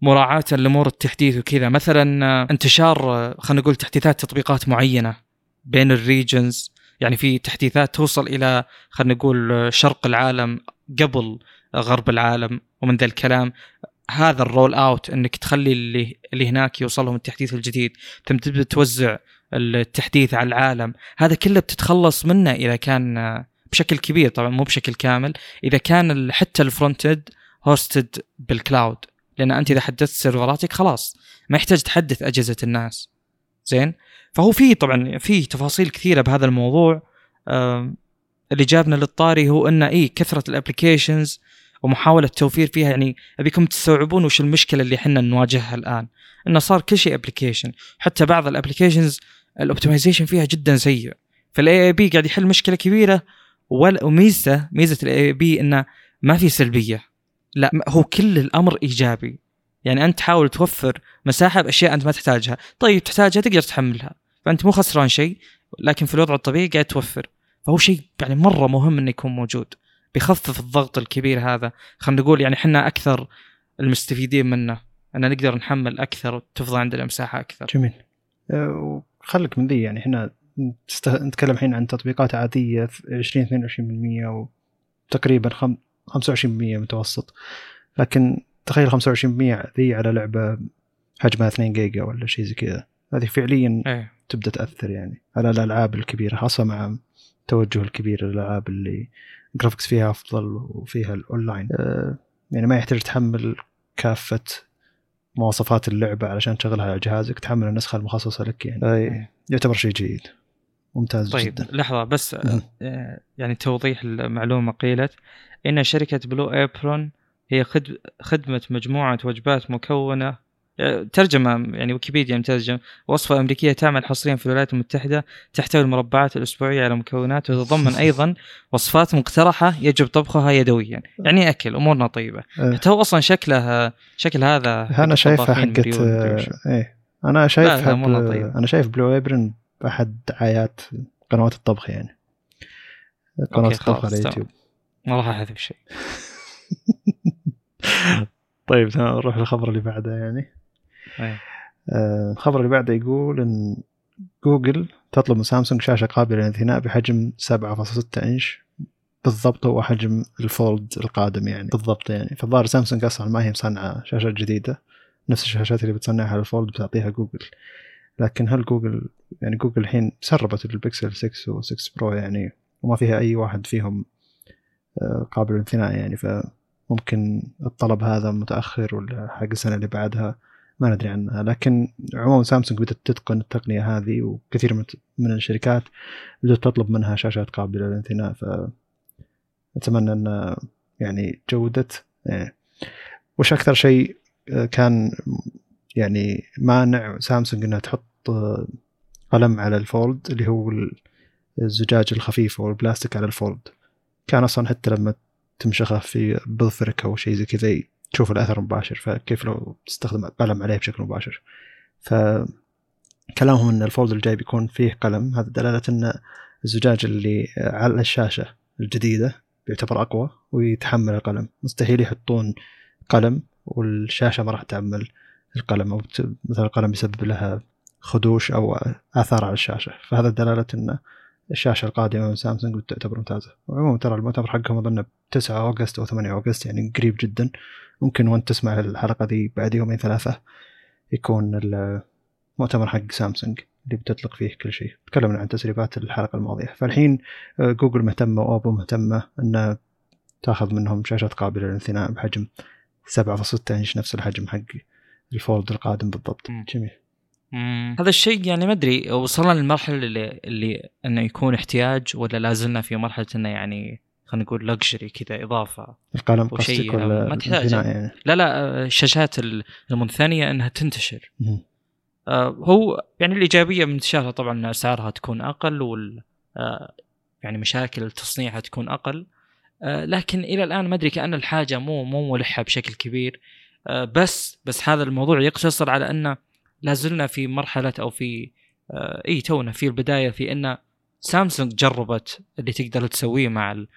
مراعاة لأمور التحديث وكذا. مثلا آه، انتشار خلينا نقول تحديثات تطبيقات معينة بين ال regions يعني في تحديثات توصل إلى خلينا نقول شرق العالم قبل غرب العالم ومن ذا الكلام. هذا ال rollout انك تخلي اللي اللي هناك يوصلهم التحديث الجديد. ثم تبدا توزع التحديث على العالم. هذا كله بتتخلص منه إذا كان بشكل كبير طبعا مو بشكل كامل. إذا كان حتى ال frontend hosted بال cloud لأن أنت إذا حدثت سيرفراتك خلاص ما يحتاج تحدث أجهزة الناس. زين؟ فهو في طبعا في تفاصيل كثيرة بهذا الموضوع. اللي جابنا للطاري هو ان اي كثرة ال applications ومحاولة توفير فيها يعني أبيكم تستوعبون وش المشكلة اللي إحنا نواجهها الآن؟ إنه صار كل شيء application حتى بعض ال applications ال optimization فيها جدا سيء. فال AAB قاعد يحل مشكلة كبيرة وميزته ميزة ال AAB إنه ما في سلبية. لا هو كل الأمر إيجابي. يعني أنت تحاول توفر مساحة بأشياء أنت ما تحتاجها. طيب تحتاجها تقدر تحملها. فأنت مو خسران شيء لكن في الوضع الطبيعي قاعد توفر. فهو شيء يعني مرة مهم إنه يكون موجود. بيخفف الضغط الكبير هذا. خلينا نقول يعني إحنا أكثر المستفيدين منه. ان نقدر نحمل أكثر وتفضل عندنا مساحة أكثر. جميل. أه، وخلك من ذي يعني إحنا نتكلم الحين عن تطبيقات عادية 20 22% وتقريبا 25% متوسط. لكن تخيل 25% ذي على لعبة حجمها 2 جيجا ولا شيء زي كذا. هذه فعليا أيه. تبدأ تأثر يعني على الألعاب الكبيرة خاصة مع التوجه الكبير للألعاب اللي graphics فيها أفضل وفيها الأونلاين. أه. يعني ما يحتاج تحمل كافة مواصفات اللعبة علشان تشغلها على جهازك تحمل النسخة المخصصة لك يعني. يعتبر شيء جيد. ممتاز طيب جدا. لحظة بس آه، يعني توضيح المعلومة قيلت. إن شركة Blue Apron هي خدمة مجموعة وجبات مكونة ترجمة يعني ويكيبيديا مترجم وصفة أمريكية تعمل حصريا في الولايات المتحدة تحتوي المربعات الأسبوعية على مكونات وتتضمن <laughs> أيضا وصفات مقترحة يجب طبخها يدويا يعني أكل أمورنا طيبة. حتى هو أصلا شكله شكل هذا أنا شايفها حقت إيه أنا شايف طيب. أنا شايف Blue Apron باحد دعايات قنوات الطبخ يعني قنوات الطبخ على. يوتيوب ما راح أحذف شيء <laughs> طيب تمام نروح للخبر اللي بعده يعني. آه، الخبر اللي بعده يقول إن جوجل تطلب من سامسونج شاشة قابلة للانثناء بحجم 7.6 إنش. بالضبط هو حجم ال Fold القادم يعني بالضبط يعني. فالظاهر سامسونج أصلا ما هي مصنعة شاشات جديدة. نفس الشاشات اللي بتصنعها ال Fold بتعطيها جوجل. لكن هل جوجل يعني جوجل الحين سربت البكسل 6 و 6 Pro يعني وما فيها أي واحد فيهم آه، قابل للانثناء يعني فممكن الطلب هذا متأخر ولا حق السنة اللي بعدها؟ ما ندري عنها. لكن عموما سامسونج بدأت تتقن التقنية هذه وكثير من الشركات بدأت تطلب منها شاشات قابلة للانثناء ف أتمنى أن يعني جودة يعني وش أكثر شيء آه، كان يعني مانع سامسونج أنها تحط آه، قلم على الفولد اللي هو الزجاج الخفيف أو البلاستيك على الفولد؟ كان أصلا حتى لما تمشخه في بظفرك أو شيء زي كذا تشوف الأثر مباشر فكيف لو تستخدم قلم عليه بشكل مباشر. ف كلامهم إن الفولد الجاي بيكون فيه قلم هذا دلالة إن الزجاج اللي على الشاشة الجديدة بيعتبر أقوى ويتحمل القلم. مستحيل يحطون قلم والشاشة ما راح تحمل القلم أو مثلا القلم يسبب لها خدوش أو آثار على الشاشة. فهذا دلالة إن الشاشة القادمة من سامسونج تعتبر ممتازة. وعموما ترى المؤتمر حقهم أظن ب 9 August أو 8 August يعني قريب جدا. ممكن وأنت تسمع الحلقة دي بعد يومين ثلاثة يكون المؤتمر حق سامسونج اللي بتطلق فيه كل شيء. تكلمنا عن تسريبات الحلقة الماضية. فالحين جوجل مهتمة واوبو مهتمة أن تأخذ منهم شاشات قابلة للانثناء بحجم 7.6 إنش نفس الحجم حق الفولد القادم بالضبط. جميل. مم. هذا الشيء يعني ما أدري وصلنا للمرحلة اللي, اللي إنه يكون احتياج ولا لازلنا في مرحلة إنه يعني خلينا نقول لكجري كذا إضافة القلم قصدك ولا ما تحتاج. يعني لا لا الشاشات المنثنية إنها تنتشر مم. آه، هو يعني الإيجابية من انتشارها طبعا إن أسعارها تكون أقل وال آه، يعني مشاكل تصنيعها تكون أقل آه، لكن إلى الآن ما أدري كأن الحاجة مو مو ملحة بشكل كبير آه، بس بس هذا الموضوع يقتصر على ان لازلنا في مرحلة أو في آه، إي تونا في البداية في إن سامسونج جربت اللي تقدر تسويه مع ال-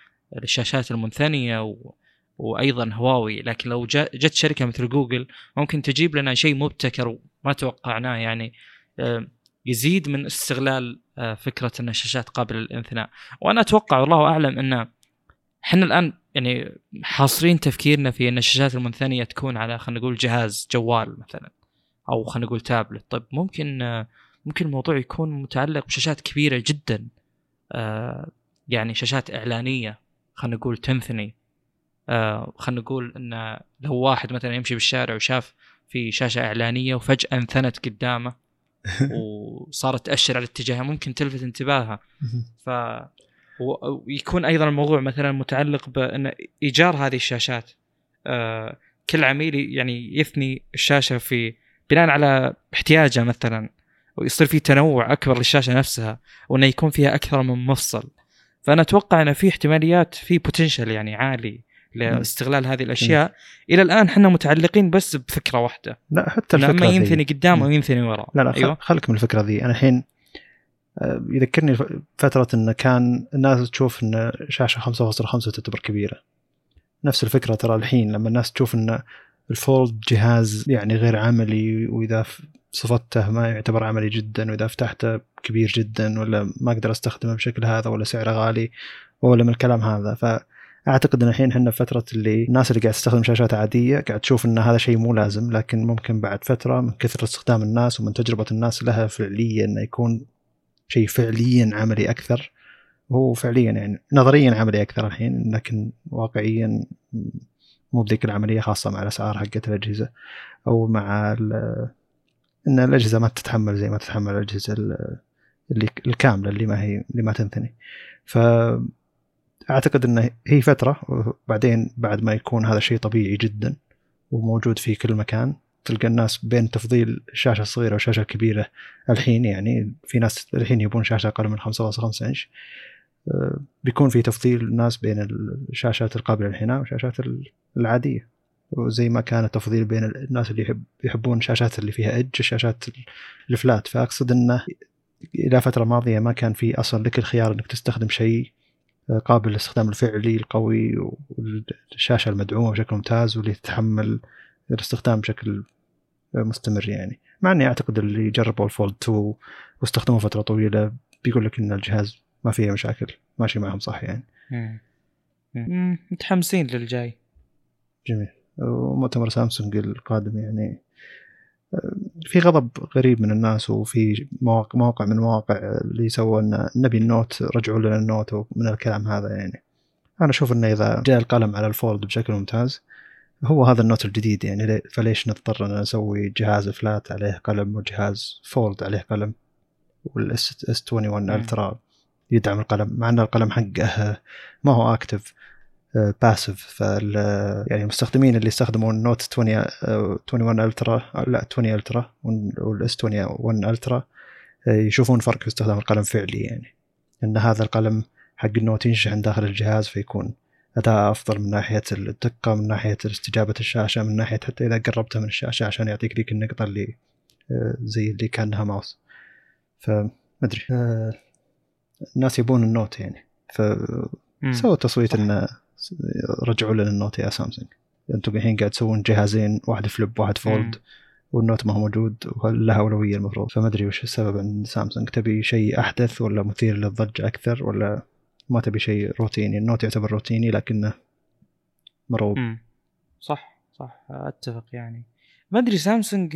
الشاشات المنثنية و وأيضا هواوي. لكن لو جت شركة مثل جوجل ممكن تجيب لنا شيء مبتكر وما توقعناه يعني آه، يزيد من استغلال آه، فكرة إن الشاشات قابلة للانثناء. وأنا أتوقع والله أعلم إن إحنا الآن يعني حاصرين تفكيرنا في إن الشاشات المنثنية تكون على خلينا نقول جهاز جوال مثلا. أو خلينا نقول تابلت طيب ممكن ممكن الموضوع يكون متعلق بشاشات كبيرة جدا آه، يعني شاشات إعلانية خلينا نقول تنثني آه، خلينا نقول إن لو واحد مثلا يمشي بالشارع وشاف في شاشة إعلانية وفجأة انثنت قدامه <laughs> وصارت تأشر على اتجاهها ممكن تلفت انتباهها. ف ويكون أيضا الموضوع مثلا متعلق بإن إيجار هذه الشاشات آه، كل عميل يعني يثني الشاشة في بناء على احتياجه مثلا ويصير في تنوع أكبر للشاشة نفسها وإنه يكون فيها أكثر من مفصل. فأنا أتوقع ان في احتماليات في بوتنشل يعني عالي لاستغلال هذه الأشياء. إلى الآن إحنا متعلقين بس بفكرة واحدة. لا حتى الفكرة ذي. ينثني قدام. أو ينثني ورا لا لا خل- أيوه. خلك من الفكرة ذي. أنا الحين آه، يذكرني فترة انه كان الناس تشوف إن شاشة 5.5 تعتبر كبيرة. نفس الفكرة ترى الحين لما الناس تشوف إن الفولد جهاز يعني غير عملي وإذا صفته ما يعتبر عملي جدا وإذا فتحته كبير جدا ولا ما أقدر أستخدمه بشكل هذا ولا سعره غالي ولا من الكلام هذا. فأعتقد إن الحين إحنا فترة اللي الناس اللي قاعد تستخدم شاشات عادية قاعد تشوف إن هذا شيء مو لازم لكن ممكن بعد فترة من كثرة استخدام الناس ومن تجربة الناس لها فعليا إنه يكون شيء فعليا عملي أكثر. هو فعليا يعني نظريا عملي أكثر الحين لكن واقعيا مو بذيك العملية خاصة مع الأسعار حقت الأجهزة أو مع إن الأجهزة ما تتحمل زي ما تتحمل الأجهزة ال- اللي الكاملة اللي ما هي اللي ما تنثني ف أعتقد انه هي فترة وبعدين بعد ما يكون هذا شيء طبيعي جدا وموجود في كل مكان تلقى الناس بين تفضيل الشاشه الصغيره والشاشه الكبيره الحين يعني في ناس الحين يبون شاشة أقل من 5.5 إنش. آه، بيكون في تفضيل الناس بين الشاشات القابلة للانحناء والشاشات العادية. وزي ما كان التفضيل بين الناس اللي يحب يحبون الشاشات اللي فيها اج الشاشات الفلات. فأقصد انه إلى فترة ماضية ما كان في أصلا لك الخيار إنك تستخدم شيء آه، قابل للاستخدام الفعلي القوي والشاشة المدعومة بشكل ممتاز واللي تتحمل الاستخدام بشكل مستمر يعني. مع إني أعتقد اللي جربوا الفولد 2 واستخدموه فترة طويلة بيقول لك إن الجهاز ما فيه مشاكل ماشي معهم صح يعني. مم. متحمسين للجاي. جميل. ومؤتمر سامسونج القادم يعني في غضب غريب من الناس وفي مواقع, مواقع من المواقع اللي سووا إن نبي النوت رجعوا لنا النوت ومن الكلام هذا يعني. أنا أشوف إنه إذا جاء القلم على ال Fold بشكل ممتاز هو هذا ال Note الجديد يعني فليش نضطر إن نسوي جهاز flat عليه قلم وجهاز فولد عليه قلم وال S، S 21 Ultra يدعم القلم مع إن القلم حقه ما هو active passive فال يعني المستخدمين اللي استخدموا ال Note 20 21 Ultra لا 20 Ultra وال S 21 Ultra يشوفون فرق في استخدام القلم فعلي يعني. إن هذا القلم حق النوت ينشحن داخل الجهاز فيكون أداء أفضل من ناحية الدقة من ناحية استجابة الشاشة من ناحية حتى إذا قربتها من الشاشة عشان يعطيك ذيك النقطة اللي آه، زي اللي كأنها ماوس. فمدري آه، الناس يبون النوت يعني. فسووا تصويت إنه رجعوا لنا النوت يا سامسونج. أنتم الحين قاعد تسوون جهازين واحد فليب واحد فولد والنوت ما هو موجود ولها أولوية المفروض. فما أدري وش السبب إن سامسونج تبي شيء أحدث ولا مثير للضجة أكثر ولا ما تبي شيء روتيني. النوت يعتبر روتيني لكنه مرغوب صح صح. أتفق يعني. ما أدري سامسونج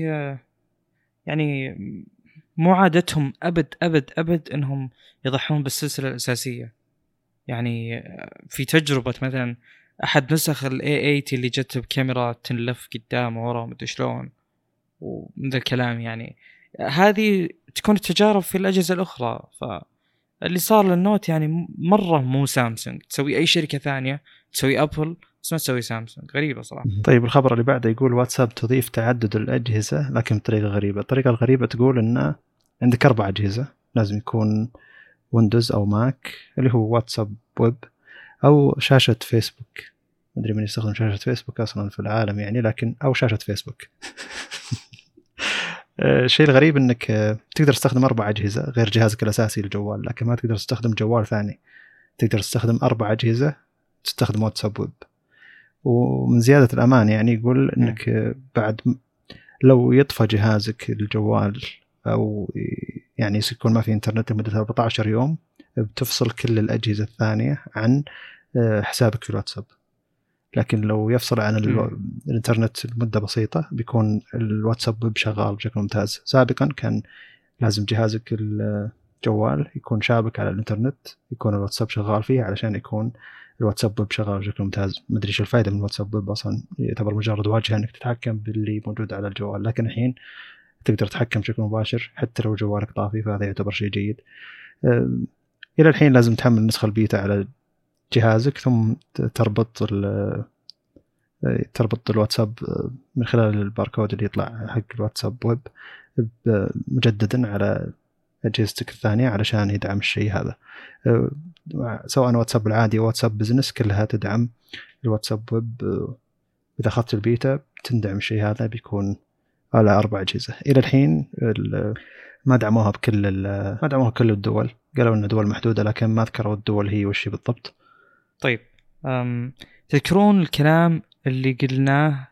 يعني مو عادتهم أبد أبد أبد إنهم يضحون بالسلسلة الأساسية. يعني في تجربة مثلا أحد نسخ ال A 80 اللي جت بكاميرا تنلف قدام ورا مدري شلون ومن ذا الكلام يعني. هذه تكون التجارب في الأجهزة الأخرى. ف اللي صار للنوت يعني مرة مو سامسونج. تسوي أي شركة ثانية تسوي أبل بس ما تسوي سامسونج. غريبة صراحة. طيب الخبر اللي بعده يقول واتساب تضيف تعدد الأجهزة لكن بطريقة غريبة. الطريقة الغريبة تقول إن عندك أربع أجهزة. لازم يكون ويندوز أو ماك اللي هو واتساب ويب أو شاشة فيسبوك. ما أدري من يستخدم شاشة فيسبوك أصلا في العالم يعني لكن أو شاشة فيسبوك. <laughs> الشيء الغريب إنك تقدر تستخدم أربع أجهزة غير جهازك الأساسي الجوال لكن ما تقدر تستخدم جوال ثاني. تقدر تستخدم أربع أجهزة تستخدم واتساب ويب. ومن زيادة الأمان يعني يقول إنك بعد لو يطفى جهازك الجوال أو يعني يكون ما في إنترنت لمدة 14 يوم بتفصل كل الأجهزة الثانية عن آه، حسابك في الواتساب. لكن لو يفصل عن الإنترنت لمدة بسيطة بيكون الواتساب ويب شغال بشكل ممتاز. سابقا كان لازم جهازك الجوال يكون شابك على الإنترنت يكون الواتساب شغال فيه علشان يكون الواتساب ويب شغال بشكل ممتاز. ما أدري إيش الفائده من الواتساب ويب أصلا يعتبر مجرد واجهة إنك تتحكم باللي موجود على الجوال. لكن الحين تقدر تتحكم بشكل مباشر حتى لو جوالك طافي فهذا يعتبر شيء جيد. إلى الحين لازم تحمل النسخه البيتا على جهازك ثم تربط تربط الواتساب من خلال الباركود اللي يطلع حق الواتساب ويب مجددا على أجهزتك الثانية علشان يدعم الشيء هذا. سواء واتساب العادي أو واتساب business كلها تدعم الواتساب ويب إذا أخذت البيتا تندعم الشيء هذا بيكون على أربع أجهزة. إلى الحين ما دعموها بكل ما دعموها كل الدول. قالوا إن دول محدودة لكن ما ذكروا الدول هي وش بالضبط. طيب تذكرون الكلام اللي قلناه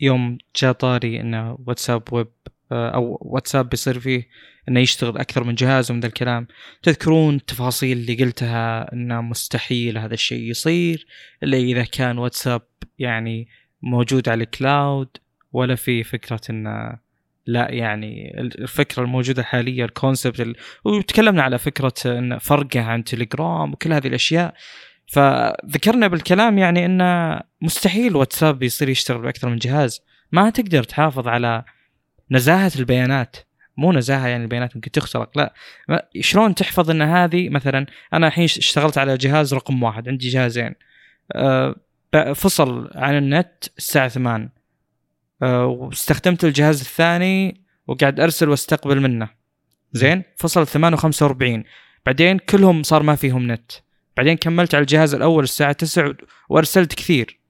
يوم جاء طاري إنه واتساب ويب أو واتساب بيصير فيه إنه يشتغل أكثر من جهاز ومن ذا الكلام. تذكرون التفاصيل اللي قلتها إنه مستحيل هذا الشيء يصير إلا إذا كان واتساب يعني موجود على ال cloud ولا في فكرة انه لا يعني الفكرة الموجودة حاليا الكونسبت ال... وتكلمنا على فكرة إن فرقه عن تليجرام وكل هذه الأشياء. فذكرنا بالكلام يعني انه مستحيل واتساب يصير يشتغل بأكثر من جهاز. ما تقدر تحافظ على نزاهة البيانات. مو نزاهة يعني البيانات ممكن تخترق لا. شلون تحفظ إن هذه؟ مثلا أنا الحين اشتغلت على جهاز رقم واحد عندي جهازين. أه فصل عن النت الساعة 8 أه واستخدمت الجهاز الثاني وقاعد أرسل واستقبل منه. زين؟ فصل 8 و45 بعدين كلهم صار ما فيهم نت. بعدين كملت على الجهاز الأول الساعة 9 وأرسلت كثير.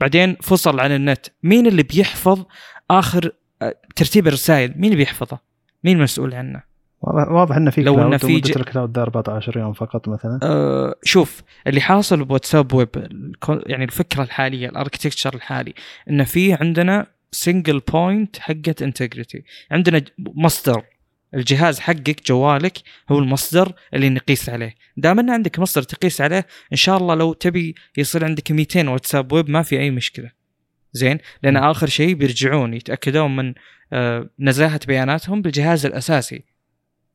بعدين فصل عن النت. مين اللي بيحفظ آخر آه، ترتيب الرسائل؟ مين اللي بيحفظه؟ مين المسؤول عنه؟ واضح إنه في لو إنه في ج- الكلاود ده 14 يوم فقط مثلا. أه شوف اللي حاصل بواتساب ويب يعني الفكرة الحالية ال architecture الحالي انه في عندنا single point حقت integrity عندنا مصدر. الجهاز حقك جوالك هو المصدر اللي نقيس عليه. دام إن عندك مصدر تقيس عليه إن شاء الله لو تبي يصير عندك 200 واتساب ويب ما في أي مشكلة. زين؟ لأن. آخر شيء بيرجعون يتأكدون من آه، نزاهة بياناتهم بالجهاز الأساسي.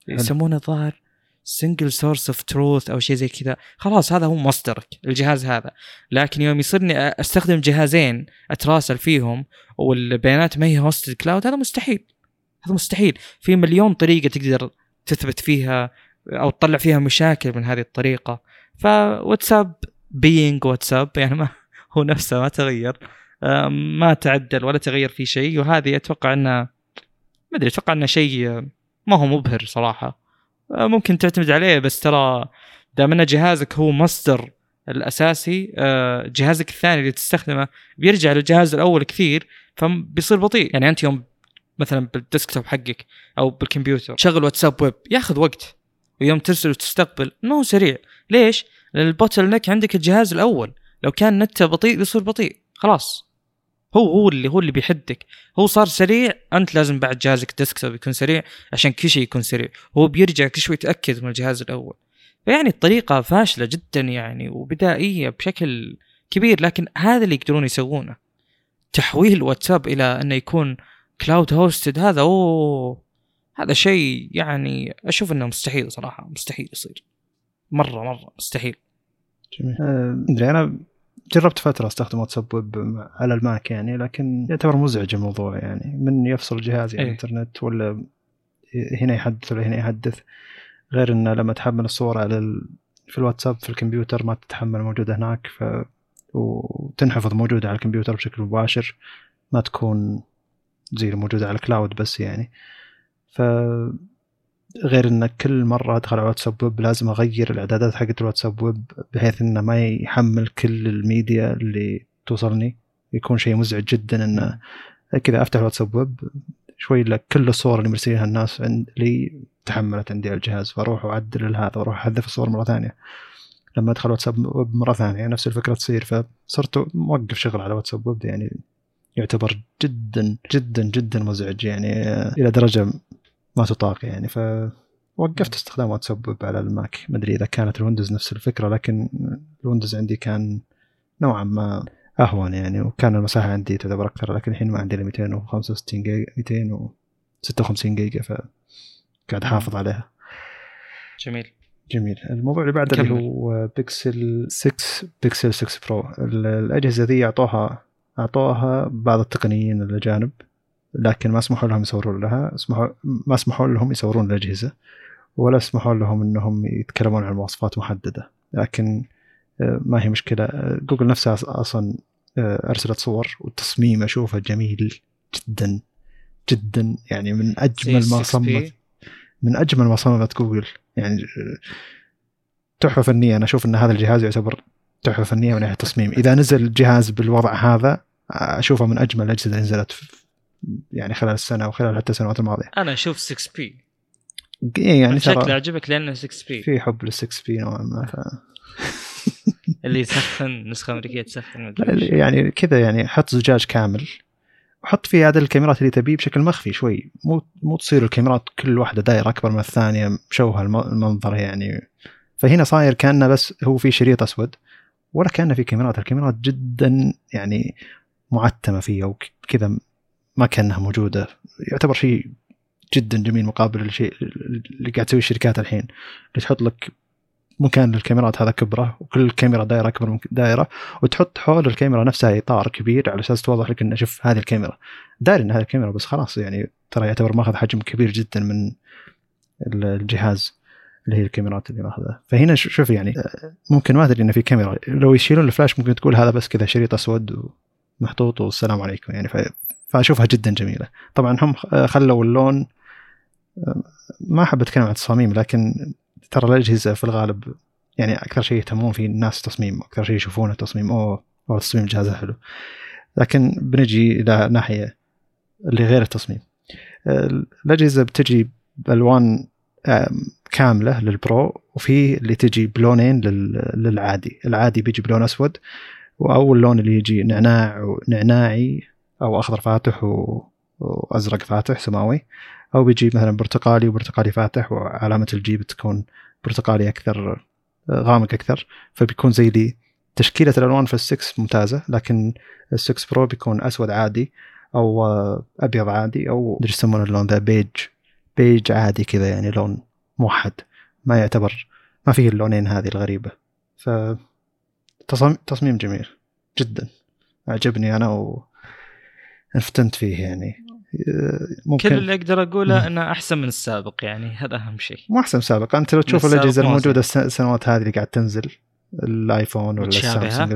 يسمونه الظاهر single source of truth أو شيء زي كذا. خلاص هذا هو مصدرك الجهاز هذا. لكن يوم يصيرني أستخدم جهازين أتراسل فيهم والبيانات ما هي hosted cloud هذا مستحيل. هذا مستحيل. في مليون طريقة تقدر تثبت فيها أو تطلع فيها مشاكل من هذه الطريقة. فواتساب being واتساب يعني ما <laughs> هو نفسه ما تغير. ما تعدل ولا تغير فيه شيء. وهذه أتوقع انه ما أدري أتوقع انه شيء ما هو مبهر صراحة. آه، ممكن تعتمد عليه بس ترى دام أن جهازك هو مصدر الأساسي آه، جهازك الثاني اللي تستخدمه بيرجع للجهاز الأول كثير فبيصير بطيء. يعني أنت يوم مثلا بال desktop حقك أو بالكمبيوتر تشغل واتساب ويب ياخذ وقت. ويوم ترسل وتستقبل ما هو سريع. ليش؟ لأن ال bottleneck عندك الجهاز الأول. لو كان نته بطيء بيصير بطيء. خلاص. هو هو اللي هو اللي بيحدك. هو صار سريع أنت لازم بعد جهازك desktop يكون سريع عشان كل شيء يكون سريع. هو بيرجع كل شوي يتأكد من الجهاز الأول. فيعني الطريقة فاشلة جدا يعني وبدائية بشكل كبير لكن هذا اللي يقدرون يسوونه. تحويل واتساب إلى إنه يكون cloud hosted هذا أوه هذا شيء يعني أشوف إنه مستحيل صراحة مستحيل يصير. مرة مرة مستحيل. جميل. آه، إدري أنا جربت فترة أستخدم واتساب ويب على الماك يعني لكن يعتبر مزعج الموضوع يعني من يفصل الجهاز يعني إيه. الإنترنت ولا هنا يحدث ولا هنا يحدث غير إنه لما تحمل الصور على ال... في الواتساب في الكمبيوتر ما تتحمل موجودة هناك ف وتنحفظ موجودة على الكمبيوتر بشكل مباشر ما تكون زي الموجودة على ال cloud بس يعني ف غير إن كل مرة أدخل على واتساب ويب لازم أغير الإعدادات حقت الواتساب ويب بحيث إنه ما يحمل كل الميديا اللي توصلني. يكون شيء مزعج جدا انه كذا أفتح الواتساب ويب شوي إلا كل الصور اللي مرسلينها الناس عند لي تحملت عندي على الجهاز. فأروح واعدل هذا وأروح أحذف الصور مرة ثانية. لما أدخل واتساب ويب مرة ثانية نفس الفكرة تصير. فصرت موقف شغل على واتساب ويب يعني يعتبر جدا جدا جدا مزعج يعني إلى درجة ما تطاق يعني ف وقفت استخدام واتساب ويب على الماك. ما أدري إذا كانت الويندوز نفس الفكرة لكن الويندوز عندي كان نوعا ما أهون يعني وكان المساحة عندي تعتبر أكثر لكن الحين ما عندي إلا 265 جيجا 256 جيجا فقاعد أحافظ عليها. جميل. جميل. الموضوع اللي بعده اللي. هو بيكسل 6 بيكسل 6 Pro ال- الأجهزة ذي اعطوها أعطوها بعض التقنيين الأجانب. لكن ما سمحوا لهم يصورون لها اسمحوا ما سمحوا لهم يصورون الأجهزة ولا سمحوا لهم إنهم يتكلمون عن مواصفات محددة. لكن آه، ما هي مشكلة. آه، جوجل نفسها أص- أصلا آه، أرسلت صور والتصميم أشوفه جميل جدا جدا. يعني من أجمل ما 6P. صممت من أجمل ما صممت جوجل. يعني تحفة فنية. أنا أشوف إن هذا الجهاز يعتبر تحفة فنية من ناحية التصميم. إذا نزل الجهاز بالوضع هذا أشوفه من أجمل الأجهزة اللي نزلت يعني خلال السنة وخلال حتى السنوات الماضية. أنا أشوف 6 بي إيه يعني شكله عجبك لأنه 6 بي في حب لل 6 بي نوعا ما ف... <laughs> اللي يسخن نسخة أمريكية تسخن. يعني كذا يعني حط زجاج كامل وحط فيه عدد الكاميرات اللي تبيه بشكل مخفي شوي. مو مو تصير الكاميرات كل واحدة دايرة أكبر من الثانية مشوهه الم- المنظر يعني. فهنا صاير كأنه بس هو في شريط أسود ولا كأنه في كاميرات. الكاميرات جدا يعني معتمة فيه أو ك- كذا ما كأنها موجودة. يعتبر شيء جدا جميل مقابل الشيء اللي قاعد تسويه الشركات الحين. اللي تحط لك مكان للكاميرات هذا كبرة وكل كاميرا دايره أكبر من دايره وتحط حول الكاميرا نفسها إطار كبير على أساس توضح لك إنه شوف هذه الكاميرا. داري إن هذه الكاميرا بس خلاص يعني ترى يعتبر ماخذ حجم كبير جدا من الجهاز اللي هي الكاميرات اللي ماخذها. فهنا شوف يعني ممكن ما أدري إنه في كاميرا. لو يشيلون الفلاش ممكن تقول هذا بس كذا شريط أسود ومحطوط والسلام عليكم يعني. فأشوفها جدا جميلة. طبعا هم آه، خلوا اللون آه، ما أحب أتكلم عن التصاميم لكن ترى الأجهزة في الغالب يعني أكثر شيء يهتمون فيه الناس تصميم أكثر شيء يشوفونه تصميم اوه والله تصميم الجهاز حلو. لكن بنجي إلى ناحية اللي غير التصميم. آه، الأجهزة بتجي بألوان كاملة للبرو وفي اللي تجي بلونين لل- للعادي. العادي بيجي بلون أسود أو اللون اللي يجي نعناع ونعناعي أو أخضر فاتح و... وأزرق فاتح سماوي. أو بيجي مثلا برتقالي وبرتقالي فاتح وعلامة ال G بتكون برتقالي أكثر غامق أكثر. فبيكون زي دي تشكيلة الألوان في السكس ممتازة لكن ال six Pro بيكون أسود عادي أو آه، أبيض عادي أو مدري إيش يسمون اللون ذا بيج بيج عادي كذا يعني لون موحد. ما يعتبر ما فيه اللونين هذه الغريبة. ف تصميم جميل جدا. عجبني أنا وانفتنت فيه يعني آه، ممكن كل اللي أقدر أقوله. إنه أحسن من السابق يعني هذا أهم شيء مو أحسن سابق أنت لو تشوف السابق الأجهزة مو الموجودة الس- السنوات هذه اللي قاعد تنزل الآيفون ولا؟ السامسونج.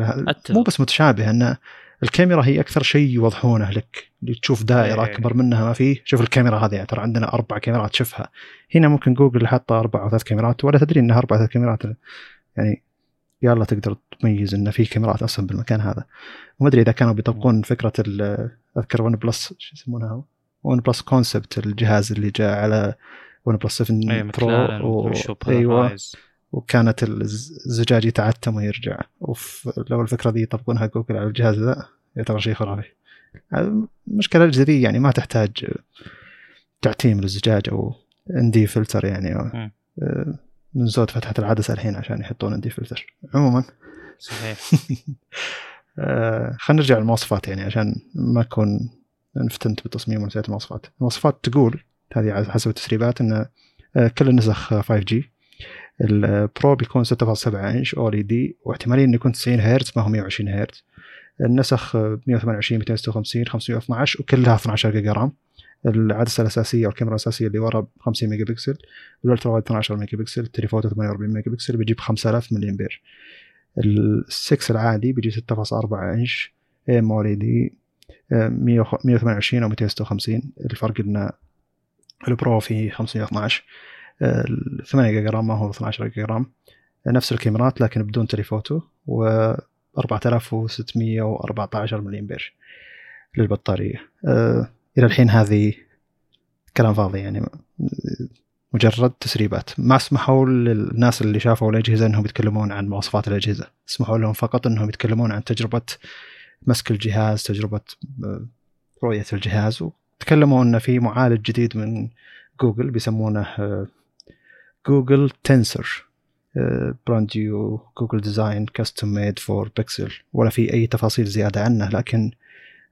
مو بس متشابهة إن الكاميرا هي أكثر شيء يوضحونه لك اللي تشوف دائرة إيه. أكبر منها ما فيه شوف الكاميرا هذه يعني ترى عندنا أربع كاميرات تشوفها هنا ممكن جوجل حاطة أربع أو ثلاث كاميرات ولا تدري إنها أربع ثلاث كاميرات يعني يلا تقدر تميز إن في كاميرات أصلا بالمكان هذا. وما أدري إذا كانوا بيطبقون فكرة ال- أذكر OnePlus شو يسمونها OnePlus Concept الجهاز اللي جاء على OnePlus 7T Pro McLaren و... أيوه. وكانت الز- الزجاج يتعتم ويرجع. وف... لو الفكرة دي يطبقونها جوجل على الجهاز ذا يعتبر شيء خرافي. المشكلة دي يعني ما تحتاج تعتيم للزجاج أو ND filter يعني. آه، من زود فتحة العدسة الحين عشان يحطون ND filter عموما صحيح. <laughs> آه، خلينا نرجع للمواصفات يعني عشان ما أكون انفتنت بالتصميم ونسيت المواصفات. المواصفات تقول هذه حسب التسريبات إن آه، كل النسخ 5G ال Pro بيكون 6.7 إنش OLED واحتماليا إنه يكون 90 هرتز ما هو 120 هرتز. النسخ آه، 128 256 512 وكلها 12 جيجا RAM. العدسة الأساسية والكاميرا الأساسية اللي ورا ب 50 ميجا بكسل وال ultra wide 12 ميجا بكسل ال telephoto 48 ميجا بكسل بيجيب 5000 ملي امبير ال6 العادي بيجي 6.4 إنش AMOLED 128 أو 256 الفرق إن ال Pro فيه 512 ال 8 جيجا RAM ما هو 12 جيجا RAM. نفس الكاميرات لكن بدون تليفوتو و 4614 ملي امبير للبطارية. أه إلى الحين هذه كلام فاضي يعني مجرد تسريبات. ما سمحوا للناس اللي شافوا الأجهزة إنهم يتكلمون عن مواصفات الأجهزة. سمحوا لهم فقط إنهم يتكلمون عن تجربة مسك الجهاز تجربة آه، رؤية الجهاز. وتكلموا إن في معالج جديد من جوجل بيسمونه آه، Google Tensor brand new Google design custom made for Pixel ولا في أي تفاصيل زيادة عنه لكن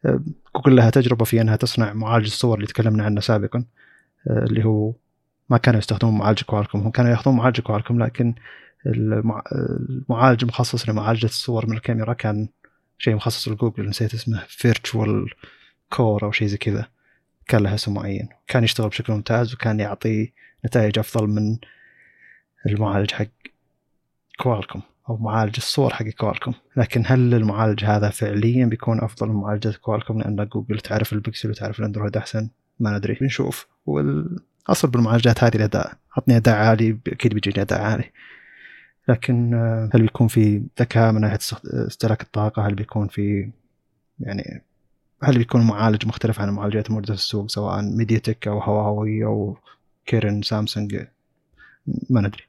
آه، جوجل لها تجربة في أنها تصنع معالج الصور اللي تكلمنا عنه سابقا آه، اللي هو ما كانوا يستخدمون معالج Qualcomm هم كانوا ياخذون معالج Qualcomm لكن المع- المعالج المخصص لمعالجة الصور من الكاميرا كان شيء مخصص لجوجل نسيت اسمه Visual Core أو شيء زي كذا. كان له اسم معين. كان يشتغل بشكل ممتاز وكان يعطي نتائج أفضل من المعالج حق Qualcomm أو معالج الصور حق Qualcomm لكن هل المعالج هذا فعليا بيكون أفضل من معالجة Qualcomm لأن جوجل تعرف البكسل وتعرف الأندرويد أحسن ما ندري. بنشوف. والاصل بالمعالجات هذه الاداء عطني اداء عالي أكيد بيجيني اداء عالي لكن آه، هل بيكون في ذكاء من ناحية استهلاك الطاقة؟ هل بيكون في يعني هل بيكون معالج مختلف عن المعالجات الموجوده في السوق سواء MediaTek أو هواوي أو Kirin سامسونج؟ ما ندري.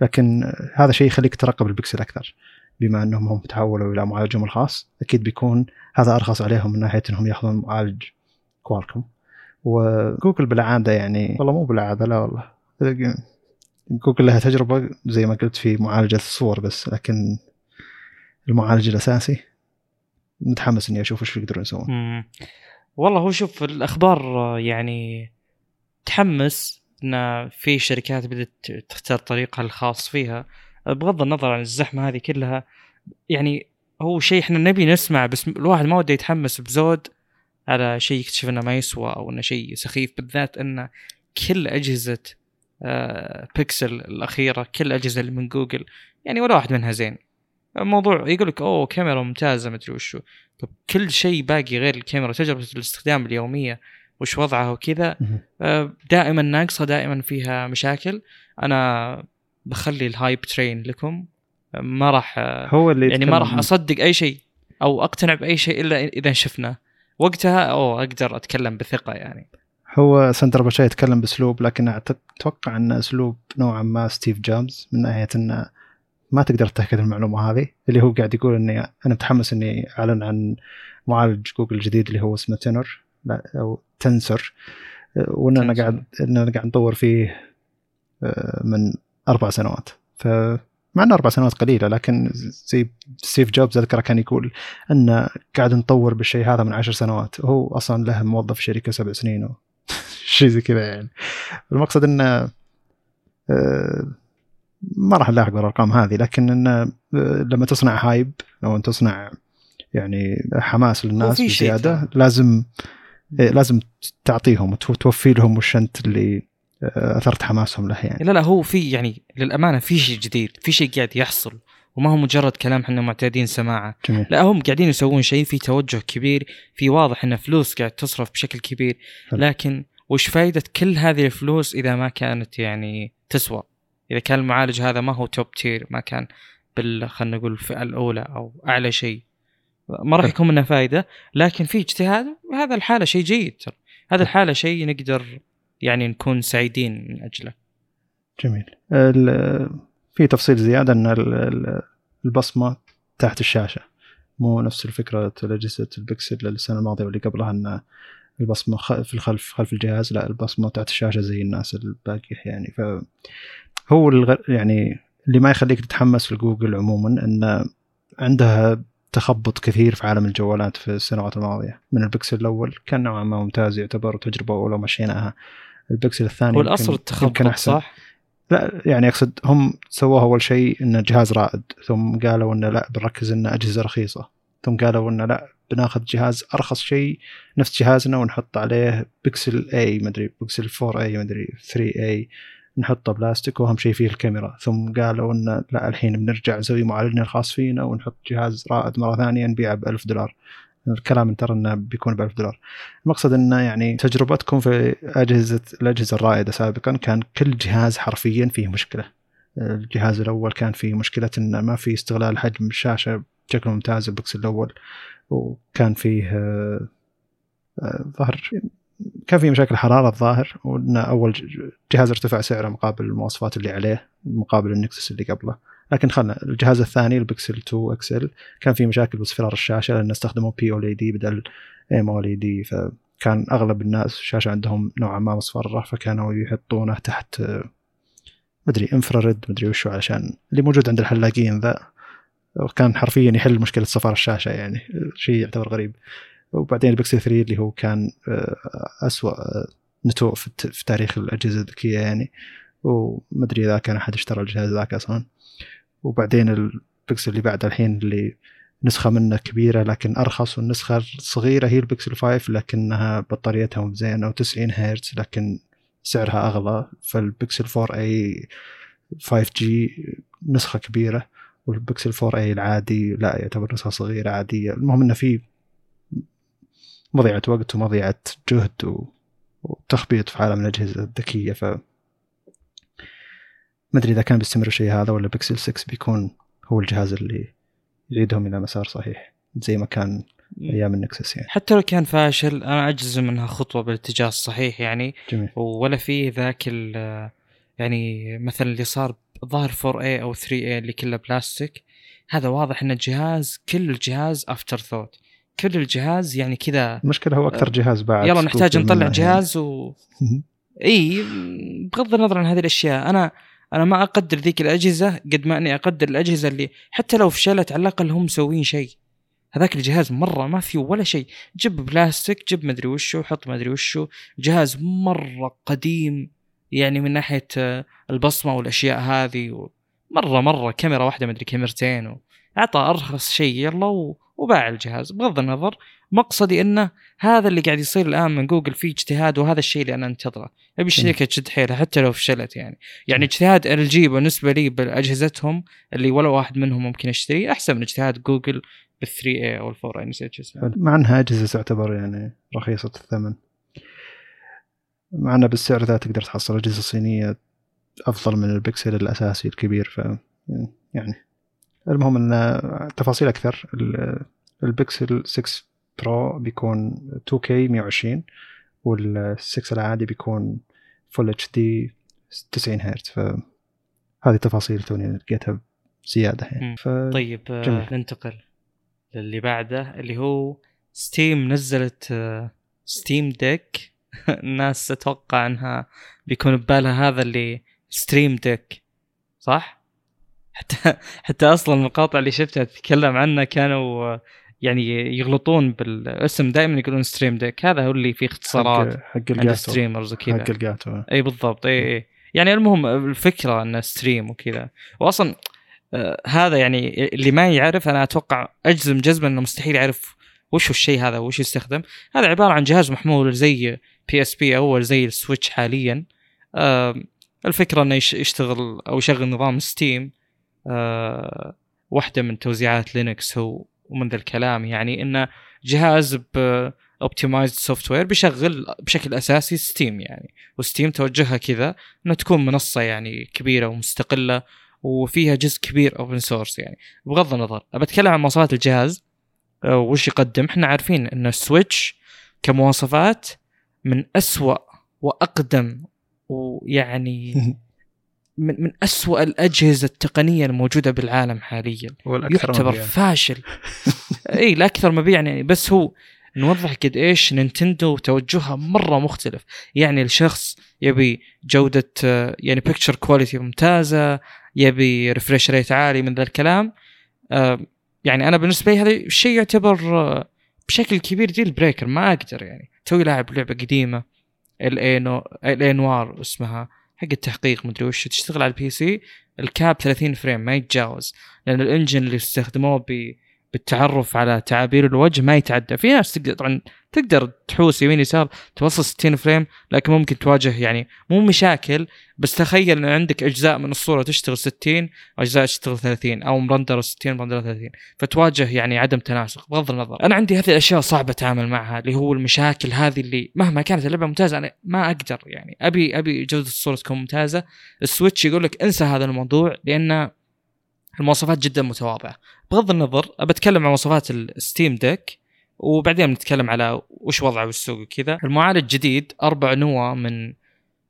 لكن آه، هذا شيء يخليك تراقب البكسل أكثر. بما أنهم هم تحولوا إلى معالجهم الخاص أكيد بيكون هذا أرخص عليهم من ناحية إنهم يأخذون معالج Qualcomm وجوجل بالعادة يعني. والله مو بالعادة لا والله. جوجل لها تجربة زي ما قلت في معالجة الصور بس لكن المعالج الأساسي متحمس إني أشوف إيش يقدرون يسوون. والله هو شوف الأخبار يعني تحمس إن في شركات بدأت تختار طريقها الخاص فيها. بغض النظر عن الزحمة هذه كلها يعني هو شيء إحنا نبي نسمع بس الواحد ما وده يتحمس بزود على شيء يكتشف إنه ما يسوى أو إنه شيء سخيف بالذات إن كل أجهزة آه، بيكسل الأخيرة كل الاجهزه اللي من جوجل يعني ولا واحد منها زين. الموضوع يقول لك أوه كاميرا ممتازة مدري وشو. طب كل شيء باقي غير الكاميرا تجربة الاستخدام اليومية وش وضعها وكذا. آه، دائما ناقصة دائما فيها مشاكل. أنا بخلي ال hype train لكم. ما راح هو اللي يعني ما راح أصدق أي شيء أو أقتنع بأي شيء إلا إذا شفنا وقتها أو أقدر أتكلم بثقة يعني. هو سندر بيتشاي يتكلم بأسلوب لكن أتوقع انه أسلوب نوعا ما ستيف جوبز من ناحية أنه ما تقدر تتأكد المعلومة هذه اللي هو قاعد يقول إني أنا متحمس إني أعلن عن معالج جوجل الجديد اللي هو اسمه تنر لا أو Tensor. واننا Tensor. قاعد اننا قاعد نطور فيه آه، من أربع سنوات. ف مع إنه أربع سنوات قليلة لكن زي ستيف جوبز أذكره كان يقول ان قاعد نطور بالشيء هذا من عشر سنوات. وهو أصلا له موظف في شركة سبع سنين و... <laughs> شيء زي كذا يعني. المقصد إنه آه، ما راح نلاحق بالأرقام هذه لكن إنه آه، لما تصنع hype أو أن تصنع يعني حماس للناس بزيادة. لازم إيه، لازم تعطيهم وتو- توفي لهم وش أنت اللي آه، أثرت حماسهم له يعني. لا لا هو في يعني للأمانة في شيء جديد في شيء قاعد يحصل وما هو مجرد كلام إحنا معتادين سماعة. جميل. لا هم قاعدين يسوون شيء في توجه كبير في واضح إن فلوس قاعد تصرف بشكل كبير. حلو. لكن وش فائده كل هذه الفلوس إذا ما كانت يعني تسوى؟ إذا كان المعالج هذا ما هو توب تير ما كان بال خلينا نقول الفئة الأولى أو أعلى شيء. ما راح. يكون منه فائده لكن في اجتهاد وهذا الحالة شيء جيد ترى. هذا الحالة شيء نقدر يعني نكون سعيدين من أجله. جميل. في تفصيل زيادة أن ال- ال- البصمة تحت الشاشة. مو نفس الفكرة اجهزه البكسل السنة الماضية واللي قبلها أن البصمة في الخلف خلف الجهاز لا البصمة تحت الشاشة زي الناس الباقيه يعني. ف هو. يعني اللي ما يخليك تتحمس لجوجل عموما أن عندها تخبط كثير في عالم الجوالات في السنوات الماضية. من البكسل الأول كان نوعا ما ممتاز يعتبر تجربة أولى مشيناها البكسل الثاني يمكن التخبط أحسن. صح؟ لا يعني أقصد هم سووها أول شيء انه جهاز رائد ثم قالوا إنه لا بنركز إنه أجهزة رخيصة ثم قالوا إنه لا بناخذ جهاز أرخص شيء نفس جهازنا ونحط عليه Pixel A مدري بكسل 4 اي مدري 3A نحطه بلاستيك واهم شيء فيه الكاميرا ثم قالوا انه لا الحين بنرجع نسوي معالجنا الخاص فينا ونحط جهاز رائد مرة ثانية نبيعه ب 1000 دولار الكلام ترى إنه بيكون ب 1000 دولار. المقصد إنه يعني تجربتكم في اجهزه الأجهزة الرائدة سابقا كان كل جهاز حرفيا فيه مشكلة. الجهاز الأول كان فيه مشكلة إنه ما في استغلال حجم الشاشة بشكل ممتاز البكسل الأول وكان فيه آه، ظهر كان فيه مشاكل حرارة الظاهر وان أول جهاز ارتفع سعره مقابل المواصفات اللي عليه مقابل ال Nexus اللي قبله. لكن خلنا الجهاز الثاني البكسل 2 XL كان فيه مشاكل باصفرار الشاشة لأن استخدموا بي أو دي بدل ام أو دي فكان أغلب الناس الشاشه عندهم نوعا ما مصفرة فكانوا يحطونه تحت مدري infrared مدري وشو علشان اللي موجود عند الحلاقين ذا. وكان حرفيا يحل مشكلة صفار الشاشة يعني شيء يعتبر غريب. وبعدين البكسل 3 اللي هو كان آه، أسوأ آه، نتوء في تاريخ الأجهزة الذكية يعني. ومدري إذا كان أحد اشترى الجهاز ذاك أصلا. وبعدين البكسل اللي بعده الحين اللي نسخة منه كبيرة لكن أرخص والنسخة الصغيرة هي البكسل 5 لكنها بطاريتها مو زينه و90 هرتز لكن سعرها أغلى فالبكسل 4 أي 5 جي نسخة كبيرة والبكسل 4 أي العادي لا يعتبر نسخة صغيرة عادية المهم إنه في مضيعة وقت ومضيعة جهد. وتخبيط في عالم الأجهزة الذكية ف ما أدري إذا كان بيستمر الشيء هذا ولا بيكسل 6 بيكون هو الجهاز اللي يعيدهم إلى مسار صحيح زي ما كان أيام ال Nexus يعني. حتى لو كان فاشل أنا أجزم إنها خطوة بالاتجاه الصحيح يعني. جميل. ولا فيه ذاك ال- يعني مثلا اللي صار ظاهر 4A أو 3A اللي كله بلاستيك هذا واضح إن الجهاز كل الجهاز afterthought كل الجهاز يعني كذا المشكلة هو أكثر جهاز بعد يلا نحتاج نطلع يعني. جهاز و اي بغض النظر عن هذه الأشياء أنا أنا ما أقدر ذيك الأجهزة قد ما أني أقدر الأجهزة اللي حتى لو فشلت على الأقل هم مسوين شيء. هذاك الجهاز مرة ما فيه ولا شيء. جيب بلاستيك جيب مدري وشو حط مدري وشو. جهاز مرة قديم يعني من ناحية آه، البصمة والأشياء هذه مرة مرة كاميرا واحدة مدري كاميرتين أعطى أرخص شيء يلا وباع الجهاز. بغض النظر مقصدي إنه هذا اللي قاعد يصير الآن من جوجل فيه اجتهاد وهذا الشيء اللي أنا أنتظره. أبي الشركة تشد حيلها حتى لو فشلت يعني. يعني اجتهاد LG بالنسبة لي باجهزتهم اللي ولا واحد منهم ممكن اشتريه أحسن من اجتهاد جوجل بال 3A أو ال 4A نسيت اسمه. مع إنها أجهزة تعتبر يعني رخيصة الثمن. مع انه بالسعر ذا تقدر تحصل أجهزة صينية أفضل من البكسل الأساسي الكبير ف يعني المهم إن تفاصيل أكثر. ال- البكسل 6 Pro بيكون 2K 120 وال6 العادي بيكون Full HD 90 هرتز فهذه تفاصيل توني لقيتها زياده يعني. ف... طيب آه، جميل. ننتقل للي بعده اللي هو Steam نزلت Steam Deck الناس أتوقع إنها بيكون ببالها هذا اللي Stream Deck صح؟ حتى <laughs> حتى أصلا المقاطع اللي شفتها تتكلم عنه كانوا يعني يغلطون بالاسم دائما يقولون Stream Deck هذا هو اللي فيه اختصارات حق, حق Elgato. streamers وكذا. حق Elgato إي بالضبط إي إي. يعني المهم الفكرة إنه stream وكذا. واصلا آه هذا يعني اللي ما يعرف أنا أتوقع أجزم جزما إنه مستحيل يعرف وش هو الشيء هذا وش يستخدم. هذا عبارة عن جهاز محمول زي PSP اول زي ال Switch حاليا. آه الفكرة إنه يشتغل أو يشغل نظام Steam آه واحدة من توزيعات Linux هو ومن ذا الكلام. يعني انه جهاز ب optimized software بيشغل بشكل أساسي Steam يعني و Steam توجهها كذا إنه تكون منصة يعني كبيرة ومستقلة وفيها جزء كبير open source يعني. بغض النظر أبى أتكلم عن مواصفات الجهاز آه، وش يقدم؟ إحنا عارفين إن ال Switch كمواصفات من أسوأ وأقدم ويعني <laughs> من من أسوأ الأجهزة التقنية الموجودة بالعالم حاليا. يعتبر فاشل. <laughs> إي الأكثر مبيعا يعني بس هو نوضح قد إيش Nintendo توجهها مرة مختلف. يعني الشخص يبي جودة يعني picture quality ممتازة يبي refresh rate عالي من ذا الكلام. آه، يعني أنا بالنسبة لي هذا الشيء يعتبر آه، بشكل كبير deal breaker ما أقدر يعني. توي لاعب لعبة قديمة L.A. Noire اسمها. حق التحقيق مدري وش تشتغل على ال PC ال cap 30 frame ما يتجاوز لأن ال engine اللي استخدموه بالتعرف على تعابير الوجه ما يتعدى. في ناس تقدر طبعا تقدر تحوس يمين يسار توصل 60 frame لكن ممكن تواجه يعني مو مشاكل بس تخيل إن عندك أجزاء من الصورة تشتغل 60 واجزاء تشتغل 30 أو م render 60 م render 30 فتواجه يعني عدم تناسق بغض النظر. أنا عندي هذه الأشياء صعبة أتعامل معها اللي هو المشاكل هذه اللي مهما كانت اللعبة ممتازة أنا ما أقدر يعني. أبي أبي جودة الصورة تكون ممتازة. السويتش يقول لك انسى هذا الموضوع لأن المواصفات جدا متواضعة. بغض النظر بتكلم عن مواصفات الستيم ديك وبعدين بنتكلم على وش وضعه بالسوق وكذا. المعالج جديد أربع نواه من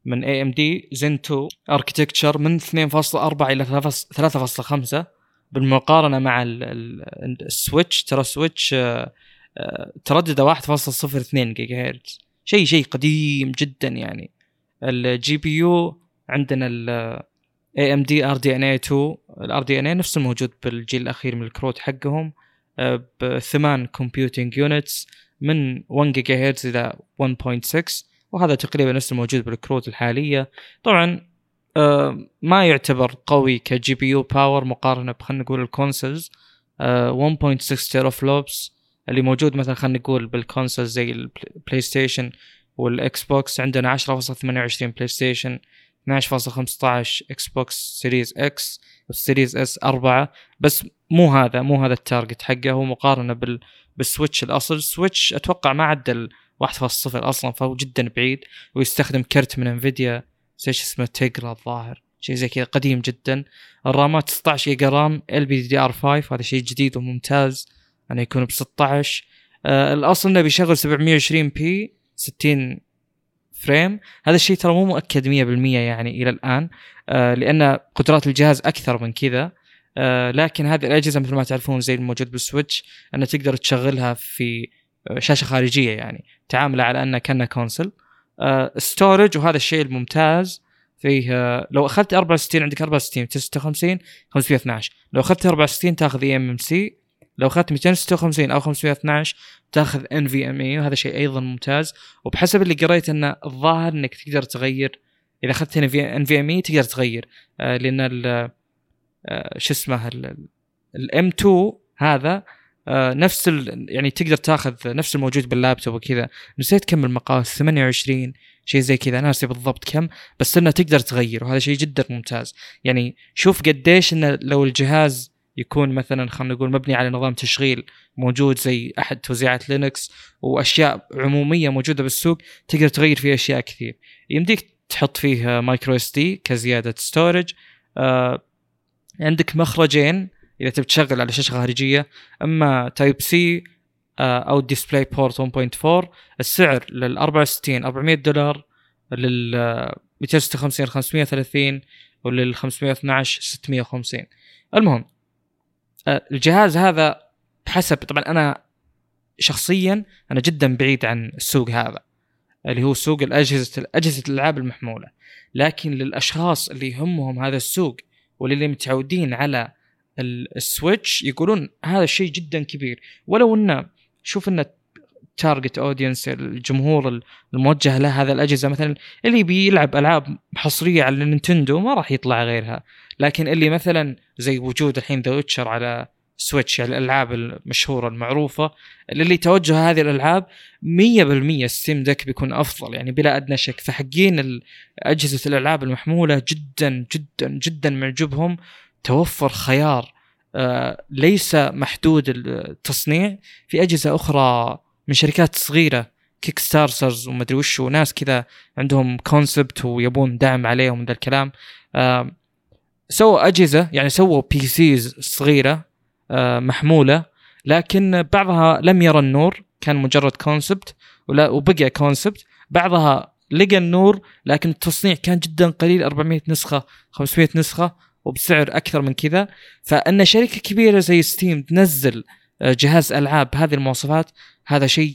من AMD Zen 2 architecture من 2.4 إلى 3.5 بالمقارنة مع السويتش. ترى السويتش آه، آه، تردده 1.02 جيجا هرتز شيء شيء قديم جدا يعني. ال GPU عندنا اي ام دي ار دي ان اي 2 الار دي ان اي نفس الموجود بالجيل الأخير من الكروت حقهم. بثمان computing units من 1 جيجا هرتز إلى 1.6 وهذا تقريبا نفس الموجود بالكروت الحالية. طبعا آه، ما يعتبر قوي ك GPU power مقارنة بخلينا نقول ال consoles 1.6 teraflops اللي موجود مثلا خلينا نقول بال consoles زي البلاي ستيشن والاكس بوكس عندنا 10.28 بلاي ستيشن 12.15 Xbox Series X وال Series S 4 بس مو هذا مو هذا ال target حقه. هو مقارنة بال بالسويتش الأصل. السويتش أتوقع ما عدل 1.0 أصلا فهو جدا بعيد. ويستخدم كرت من انفيديا إيش اسمه تيجرا الظاهر. شيء زي كذا قديم جدا. الرامات 16 جيجا رام ال بي دي ار 5 هذا شيء جديد وممتاز. انه يكون ب 16 آه الأصل إنه بيشغل 720 p 60 frame هذا الشيء ترى مو مؤكد 100% يعني إلى الآن آه لأن قدرات الجهاز أكثر من كذا. آه لكن هذه الأجهزة مثل ما تعرفون زي الموجود بالسويتش أنها تقدر تشغلها في آه، شاشة خارجية يعني تعامله على انها كانها console. storage وهذا الشيء الممتاز فيه لو أخذت 64 عندك 64 56 512 لو أخذت 64 تاخذ eMMC لو أخذت 256 أو 512 تاخذ NVMe وهذا شيء أيضا ممتاز. وبحسب اللي قريت انه الظاهر إنك تقدر تغير إذا أخذت NVMe تقدر تغير. آه لأن آه شو اسمه ال M 2 هذا آه نفس يعني تقدر تاخذ نفس الموجود باللابتوب وكذا. نسيت كم المقاس 28 شيء زي كذا ناسي بالضبط كم بس إنه تقدر تغير وهذا شيء جدا ممتاز. يعني شوف قديش انه لو الجهاز يكون مثلا خلينا نقول مبني على نظام تشغيل موجود زي أحد توزيعات لينكس وأشياء عمومية موجودة بالسوق تقدر تغير فيه أشياء كثير. يمديك تحط فيه micro SD كزيادة storage آه عندك مخرجين إذا تبي تشغل على شاشة خارجية أما Type-C أو DisplayPort 1.4 السعر لل 64 400 دولار لل 256 530 ولل 512 650 المهم آه، الجهاز هذا بحسب طبعا أنا شخصيا أنا جدا بعيد عن السوق هذا اللي هو سوق الأجهزة أجهزة الألعاب المحمولة. لكن للأشخاص اللي يهمهم هذا السوق واللي متعودين على السويتش يقولون هذا الشيء جدا كبير. ولو إنه شوف إنه target audience الجمهور الموجه له هذا الأجهزة مثلا اللي بيلعب ألعاب حصرية على النينتندو ما راح يطلع غيرها. لكن اللي مثلا زي وجود الحين The Witcher على سويتش يعني الألعاب المشهورة المعروفة اللي توجه هذه الألعاب 100% ستيم ديك بيكون أفضل يعني بلا أدنى شك. فحقين أجهزة الألعاب المحمولة جدا جدا جدا معجبهم توفر خيار آه ليس محدود التصنيع. في أجهزة أخرى من شركات صغيرة Kickstarters ومدري وش وناس كذا عندهم concept ويبون دعم عليهم ذا الكلام. سووا أجهزة يعني سووا PCs صغيرة آه محمولة لكن بعضها لم يرى النور كان مجرد concept ولا وبقى concept بعضها لقى النور لكن التصنيع كان جدا قليل 400 نسخة 500 نسخة وبسعر أكثر من كذا. فأن شركة كبيرة زي ستيم تنزل آه، جهاز ألعاب بهذه المواصفات هذا شيء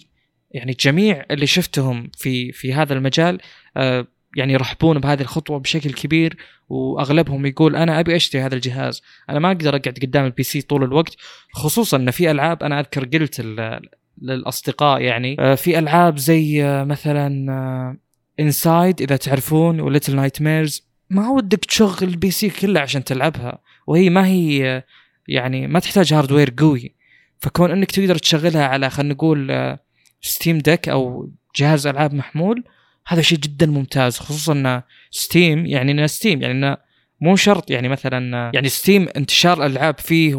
يعني جميع اللي شفتهم في في هذا المجال آه، يعني يرحبون بهذه الخطوة بشكل كبير وأغلبهم يقول أنا أبي أشتري هذا الجهاز. أنا ما أقدر أقعد قدام ال PC طول الوقت خصوصا إن في ألعاب أنا أذكر قلت للأصدقاء يعني آه، في ألعاب زي مثلا Inside إذا تعرفون و Little Nightmares ما ودك تشغل ال PC كله عشان تلعبها وهي ما هي يعني ما تحتاج hardware قوي. فكون إنك تقدر تشغلها على خلينا نقول ستيم ديك أو جهاز ألعاب محمول هذا شيء جدا ممتاز خصوصا إن ستيم يعني إن ستيم يعني انه مو شرط يعني مثلا يعني ستيم انتشار الألعاب فيه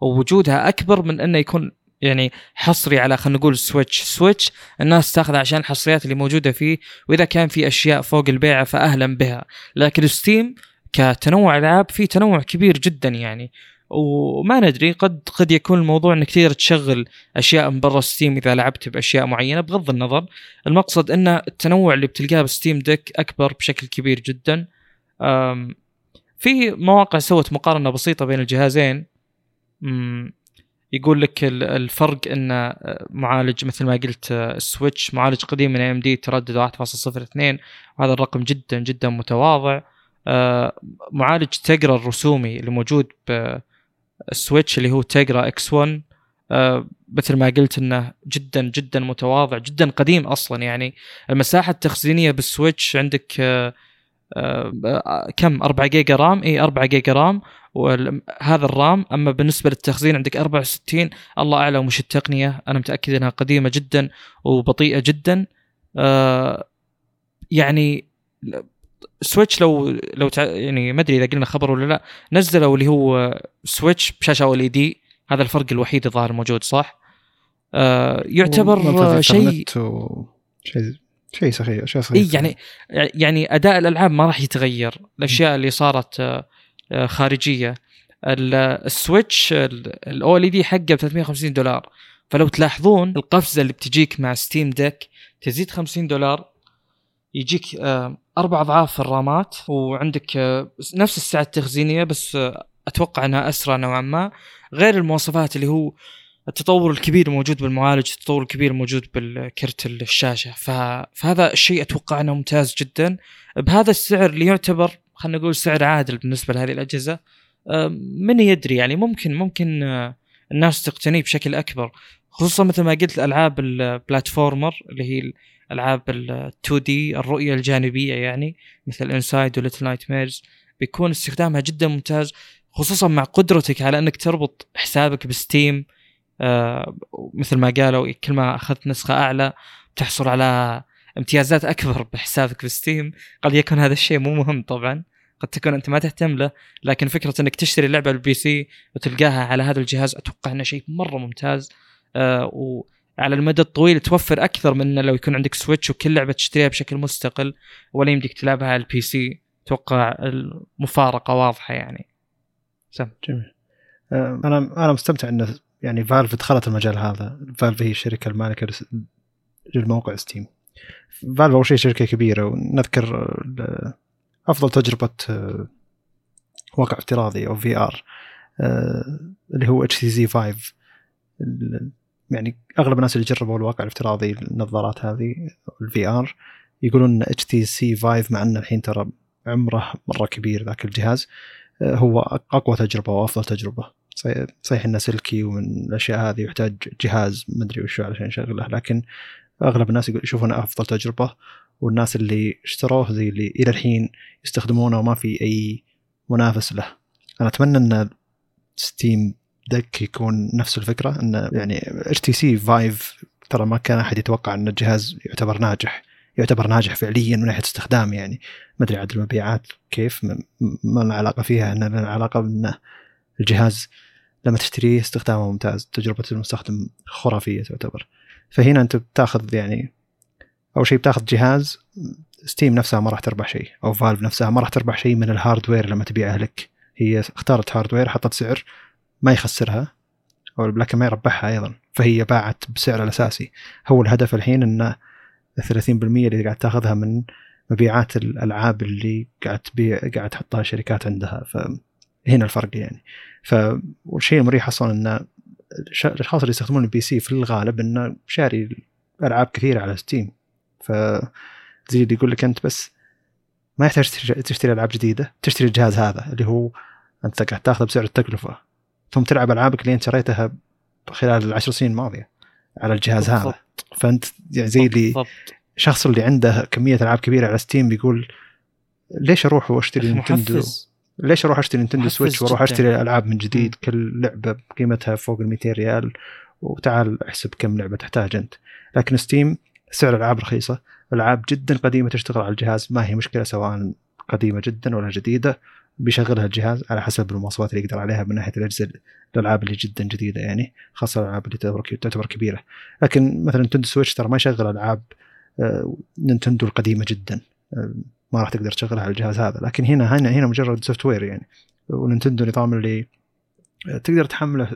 ووجودها أكبر من إنه يكون يعني حصري على خلينا نقول سويتش سويتش الناس تأخذ عشان الحصريات اللي موجودة فيه وإذا كان في أشياء فوق البيعة فاهلا بها. لكن Steam كتنوع ألعاب في تنوع كبير جدا يعني. وما ندري قد قد يكون الموضوع إنك تقدر تشغل أشياء من برا Steam إذا لعبت بأشياء معينة بغض النظر. المقصد إن التنوع اللي بتلقاه ب Steam Deck أكبر بشكل كبير جدا. في مواقع سوت مقارنة بسيطة بين الجهازين. يقول لك الفرق إن آه، معالج مثل ما قلت آه، ال Switch معالج قديم من AMD تردد 1.02 وهذا الرقم جدا جدا متواضع. آه، معالج Tegra الرسومي اللي موجود بال Switch اللي هو Tegra X1 مثل ما قلت إنه جدا جدا متواضع جدا قديم أصلا. يعني المساحة التخزينية بال Switch عندك كم؟ 4 giga RAM؟ إي 4 giga RAM. وهذا ال RAM أما بالنسبة للتخزين عندك 64 الله أعلم وش التقنية. أنا متأكد إنها قديمة جدا وبطيئة جدا. آه يعني Switch لو لو تع... يعني ما أدري إذا قلنا خبر ولا لا نزلوا اللي هو Switch بشاشة OLED هذا الفرق الوحيد الظاهر موجود صح؟ آه يعتبر شيء و... شيء شيء سخيف شيء سخيف إيه يعني يعني أداء الألعاب ما راح يتغير. الأشياء اللي صارت آه آه، خارجية. ال Switch ال OLED حقه ب 350 دولار. فلو تلاحظون القفزة اللي بتجيك مع ستيم ديك تزيد 50 دولار. يجيك آه، أربع أضعاف الرامات وعندك آه، نفس السعة التخزينية بس أتوقع إنها أسرع نوعا ما. غير المواصفات اللي هو التطور الكبير موجود بالمعالج التطور الكبير موجود بالكرت الشاشة. فهذا الشيء أتوقع إنه ممتاز جدا. بهذا السعر اللي يعتبر خلينا نقول سعر عادل بالنسبة لهذه الأجهزة من يدري يعني ممكن ممكن آه، الناس تقتنيه بشكل أكبر. خصوصا مثل ما قلت الألعاب ال platformer اللي هي الالعاب ال 2D الرؤية الجانبية يعني مثل Inside و Little Nightmares بيكون استخدامها جدا ممتاز خصوصا مع قدرتك على إنك تربط حسابك ب Steam آه مثل ما قالوا كل ما أخذت نسخة أعلى تحصل على امتيازات أكبر بحسابك ب Steam. قد يكون هذا الشيء مو مهم طبعا قد تكون أنت ما تهتم له لكن فكرة إنك تشتري لعبة بال PC وتلقاها على هذا الجهاز أتوقع إنه شيء مرة ممتاز آه وعلى المدى الطويل توفر أكثر من لو يكون عندك Switch وكل لعبة تشتريها بشكل مستقل ولا يمديك تلعبها على ال PC أتوقع المفارقة واضحة يعني. سم. جميل. آه، أنا أنا مستمتع انه يعني Valve دخلت المجال هذا. Valve هي الشركة المالكة للموقع Steam Valve أول شيء شركة كبيرة ونذكر أفضل تجربة آه، واقع افتراضي أو VR اللي هو اتش تي زي 5 ال- يعني أغلب الناس اللي جربوا الواقع الافتراضي النظارات هذه ال VR يقولون إن اتش تي سي 5 مع إنه الحين ترى عمره مرة كبير ذاك الجهاز. آه، هو أقوى تجربة وأفضل تجربة. صحيح- إنه سلكي ومن الأشياء هذه يحتاج جهاز مدري وشو علشان يشغله لكن أغلب الناس يشوفونه أفضل تجربة. والناس اللي اشتروه زي اللي إلى الحين يستخدمونه وما في أي منافس له. أنا أتمنى إن Steam Deck يكون نفس الفكرة انه يعني HTC Vive ترى ما كان أحد يتوقع إن الجهاز يعتبر ناجح يعتبر ناجح فعليا من ناحية استخدام يعني. ما أدري عاد المبيعات كيف ما, لنا علاقة فيها إن لنا علاقة بإن الجهاز لما تشتريه استخدامه ممتاز تجربة المستخدم خرافية تعتبر. فهنا أنت بتاخذ يعني أول شيء بتاخذ جهاز Steam نفسها ما راح تربح شيء أو Valve نفسها ما راح تربح شيء من ال hardware لما تبيعه لك. هي اختارت hardware حطت سعر ما يخسرها أو لكن ما يربحها أيضا. فهي باعت بسعر الأساسي. هو الهدف الحين ال 30% اللي قاعد تاخذها من مبيعات الألعاب اللي قاعد تبيع قاعد تحطها الشركات عندها. فهنا الفرق يعني. ف والشيء المريح أصلا إن الأشخاص اللي يستخدمون ال PC في الغالب انه شاري العاب كثيرة على Steam. ف زي اللي يقول لك أنت بس ما يحتاج تشتري ألعاب جديدة تشتري الجهاز هذا اللي هو أنت قاعد تاخذه بسعر التكلفة. ثم تلعب ألعابك اللي أنت شريتها خلال العشر سنين الماضية على الجهاز هذا. بالضبط. فأنت يعني زي اللي بالضبط. الشخص اللي عنده كمية ألعاب كبيرة على Steam بيقول ليش أروح وأشتري Nintendo؟ محفز. ليش أروح أشتري Nintendo محفز Switch وأروح. أشتري ألعاب من جديد؟ كل لعبة بقيمتها فوق ال 200 ريال. وتعال احسب كم لعبة تحتاج أنت. لكن Steam سعر الألعاب رخيصة. ألعاب جدا قديمة تشتغل على الجهاز. ما هي مشكلة سواء قديمة جدا ولا جديدة. بيشغلها الجهاز على حسب المواصفات اللي يقدر عليها من ناحية الأجهزة الألعاب اللي جدا جديدة يعني خاصة الألعاب اللي تعتبر كبيرة. لكن مثلا Nintendo Switch ترى ما يشغل ألعاب آه، Nintendo القديمة جدا آه، ما راح تقدر تشغلها على الجهاز هذا. لكن هنا هنا هنا مجرد software يعني. و Nintendo نظام اللي تقدر تحمله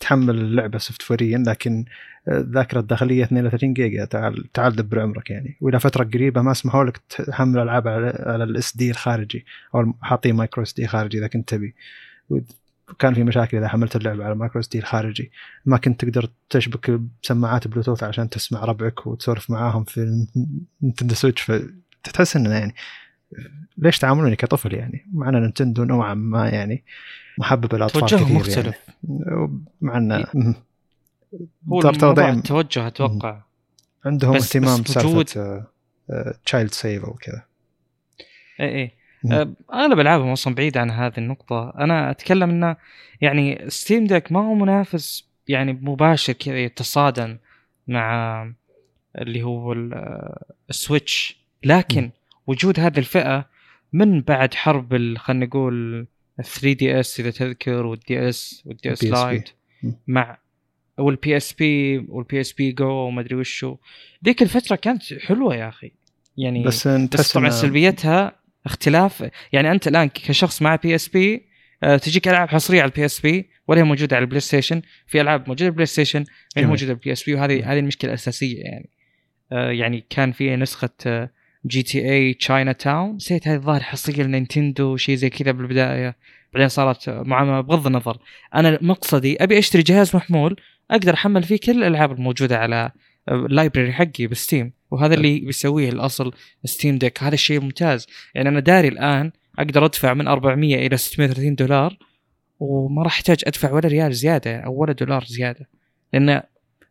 تحمل اللعبة software يا لكن الذاكرة الداخلية 32 جيجا تعال تعال دبر عمرك يعني. وإلى فترة قريبة ما سمحوا لك تحمل ألعاب على ال SD الخارجي أو حاطين micro SD خارجي إذا كنت تبي. وكان في مشاكل إذا حملت اللعبة على micro SD الخارجي. ما كنت تقدر تشبك بسماعات بلوتوث عشان تسمع ربعك وتسولف معاهم في Nintendo Switch فتحس إنه يعني ليش تعاملوني كطفل يعني؟ مع ان Nintendo نوعا ما يعني محببه للاطفال كثير مختلف. يعني مع مم. هو ترى- التوجه أتوقع. عندهم بس- اهتمام بسالفة child safe أو كذا. اي اي مم. آه، اغلب العابهم أصلا بعيد عن هذه النقطة، أنا أتكلم إنه يعني Steam Deck ما هو منافس يعني مباشر كذا يتصادم مع اللي هو ال- آه، ال Switch، لكن مم. وجود هذه الفئة من بعد حرب خلينا نقول 3 DS إذا تذكر وال DS وال DS. Lite. مع وال PSP وال PSP Go وما أدري وشو ذيك الفترة كانت حلوة يا أخي يعني بس بس طبعا سلبيتها اختلاف يعني أنت الآن كشخص مع PSP تجيك ألعاب حصرية على ال PSP ولا هي موجودة على ال PlayStation في ألعاب موجودة على ال PlayStation هي جميل. موجودة على ال PSP وهذه هذه المشكلة الأساسية يعني آه، يعني كان في نسخة GTA Chinatown نسيت هذه الظاهر حصرية ل Nintendo شيء زي كذا بالبداية. بعدين صارت معامله بغض النظر. أنا مقصدي أبي أشتري جهاز محمول أقدر أحمل فيه كل الألعاب الموجودة على ال library حقي ب Steam. وهذا اللي بيسويه الأصل Steam Deck هذا الشيء ممتاز. يعني أنا داري الآن أقدر أدفع من 400 إلى 630 دولار وما راح أحتاج أدفع ولا ريال زيادة أو ولا دولار زيادة. لأن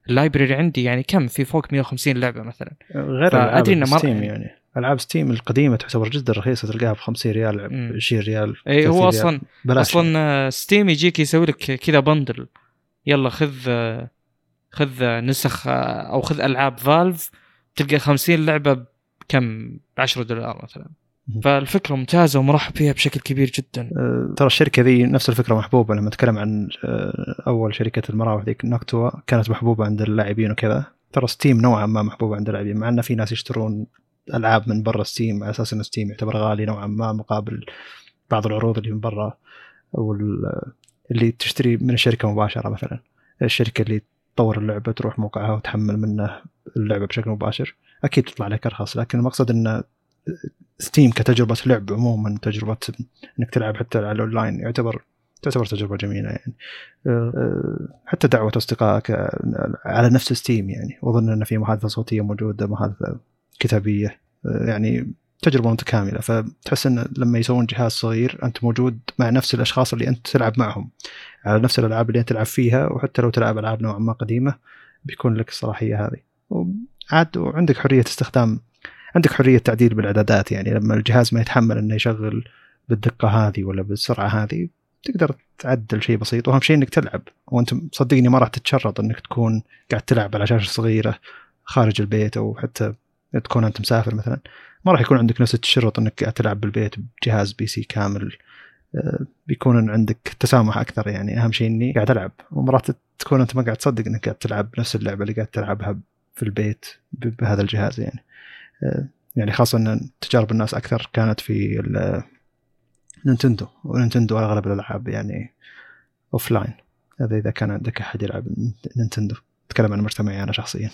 ال library عندي يعني كم؟ في فوق 150 لعبة مثلا. غير مر- Steam يعني. ألعاب Steam القديمة تعتبر جدا رخيصة تلقاها ب 50 ريال مم. 20 ريال اي 30 هو ريال. أصلا بلاش أصلا آه، Steam يجيك يسوي لك كذا bundle يلا خذ آه، خذ آه، نسخ أو خذ ألعاب Valve تلقى 50 لعبة بكم ب 10 دولار مثلا. فالفكرة ممتازة ومرحب فيها بشكل كبير جدا ترى الشركة ذي نفس الفكرة محبوبة لما نتكلم عن أول شركة المراوح ذيك Noctua كانت محبوبة عند اللاعبين وكذا ترى Steam نوعا ما محبوبة عند اللاعبين مع إن في ناس يشترون ألعاب من برا Steam على أساس إن Steam يعتبر غالي نوعا ما مقابل بعض العروض اللي من برا اللي تشتري من الشركة مباشرة مثلا. الشركة اللي تطور اللعبة تروح موقعها وتحمل منه اللعبة بشكل مباشر. أكيد تطلع لك أرخص لكن المقصد إن Steam كتجربة لعب عموما تجربة إنك تلعب حتى على الأونلاين يعتبر تعتبر تجربة جميلة يعني. حتى دعوة أصدقائك على نفس Steam يعني. وأظن إن في محادثة صوتية موجودة محادثة كتابية يعني تجربة متكاملة. فتحس إن لما يسوون جهاز صغير أنت موجود مع نفس الأشخاص اللي أنت تلعب معهم على نفس الألعاب اللي أنت تلعب فيها. وحتى لو تلعب ألعاب نوعا ما قديمة بيكون لك الصلاحيه هذه. وعاد وعندك حرية استخدام عندك حرية تعديل بالإعدادات. يعني لما الجهاز ما يتحمل إنه يشغل بالدقة هذه ولا بالسرعة هذه تقدر تعدل شيء بسيط. وأهم شيء إنك تلعب. وأنت صدقني ما راح تتشرط إنك تكون قاعد تلعب على شاشة صغيرة خارج البيت أو حتى تكون أنت مسافر مثلا. ما راح يكون عندك نفس التشرط إنك تلعب بالبيت بجهاز PC كامل. آه، بيكون عندك تسامح أكثر يعني. أهم شيء إني قاعد ألعب. ومرات تكون أنت ما قاعد تصدق إنك قاعد تلعب نفس اللعبة اللي قاعد تلعبها في البيت بهذا الجهاز يعني. آه، يعني خاصة إن تجارب الناس أكثر كانت في Nintendo. و Nintendo أغلب الألعاب يعني offline هذا إذا كان عندك أحد يلعب Nintendo. أتكلم عن مجتمعي أنا شخصيا.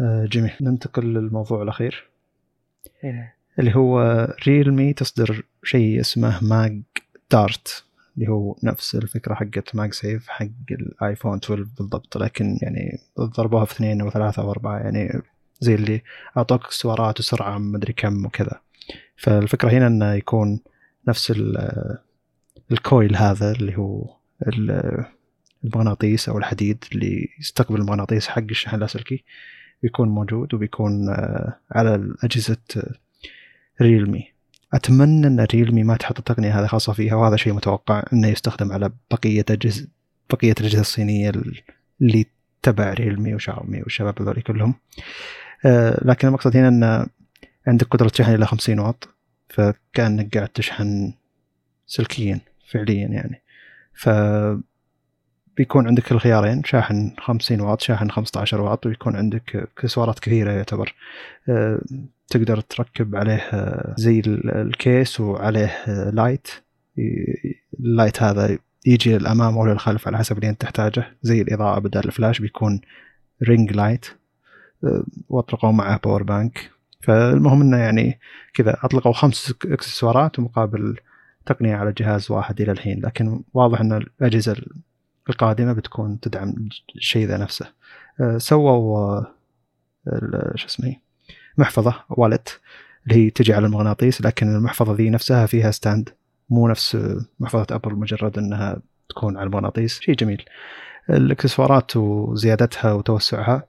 جميل ننتقل للموضوع الأخير. هنا. اللي هو Realme تصدر شيء اسمه MagDart اللي هو نفس الفكرة حقت MagSafe حق ال iPhone 12 بالضبط لكن يعني ضربوها في اثنين أو ثلاثة أو أربعة يعني زي اللي أعطوك اكسسوارات وسرعة مدري كم وكذا. فالفكرة هنا إنه يكون نفس ال coil هذا اللي هو المغناطيس أو الحديد اللي يستقبل المغناطيس حق الشحن اللاسلكي بيكون موجود وبيكون آه، على اجهزه ريلمي أتمنى أن ريلمي ما تحط التقنية هذه خاصة فيها وهذا شيء متوقع إنه يستخدم على بقية أجهزة بقية الأجهزة الصينية اللي تبع ريلمي وشاومي والشباب هذول كلهم. آه، لكن المقصد هنا إن عندك قدرة شحن إلى 50 واط فكأنك قاعد تشحن سلكيا فعليا يعني. ف بيكون عندك الخيارين شاحن 50 واط شاحن 15 واط ويكون عندك اكسسوارات كثيرة يعتبر. آه، تقدر تركب عليه آه، زي ال case وعليه light ال light هذا يجي للأمام أو للخلف على حسب اللي أنت تحتاجه. زي الإضاءة بدل الفلاش بيكون ring light آه، واطلقوا معه power bank فالمهم إنه يعني كذا أطلقوا خمس اكسسوارات مقابل تقنية على جهاز واحد إلى الحين. لكن واضح إن الأجهزة القادمة بتكون تدعم الشيء ذا نفسه. آه، سووا آه، شو اسمه محفظة wallet اللي هي تجي على المغناطيس لكن المحفظة ذي نفسها فيها stand مو نفس محفظة Apple مجرد إنها تكون على المغناطيس. شيء جميل. الاكسسوارات وزيادتها وتوسعها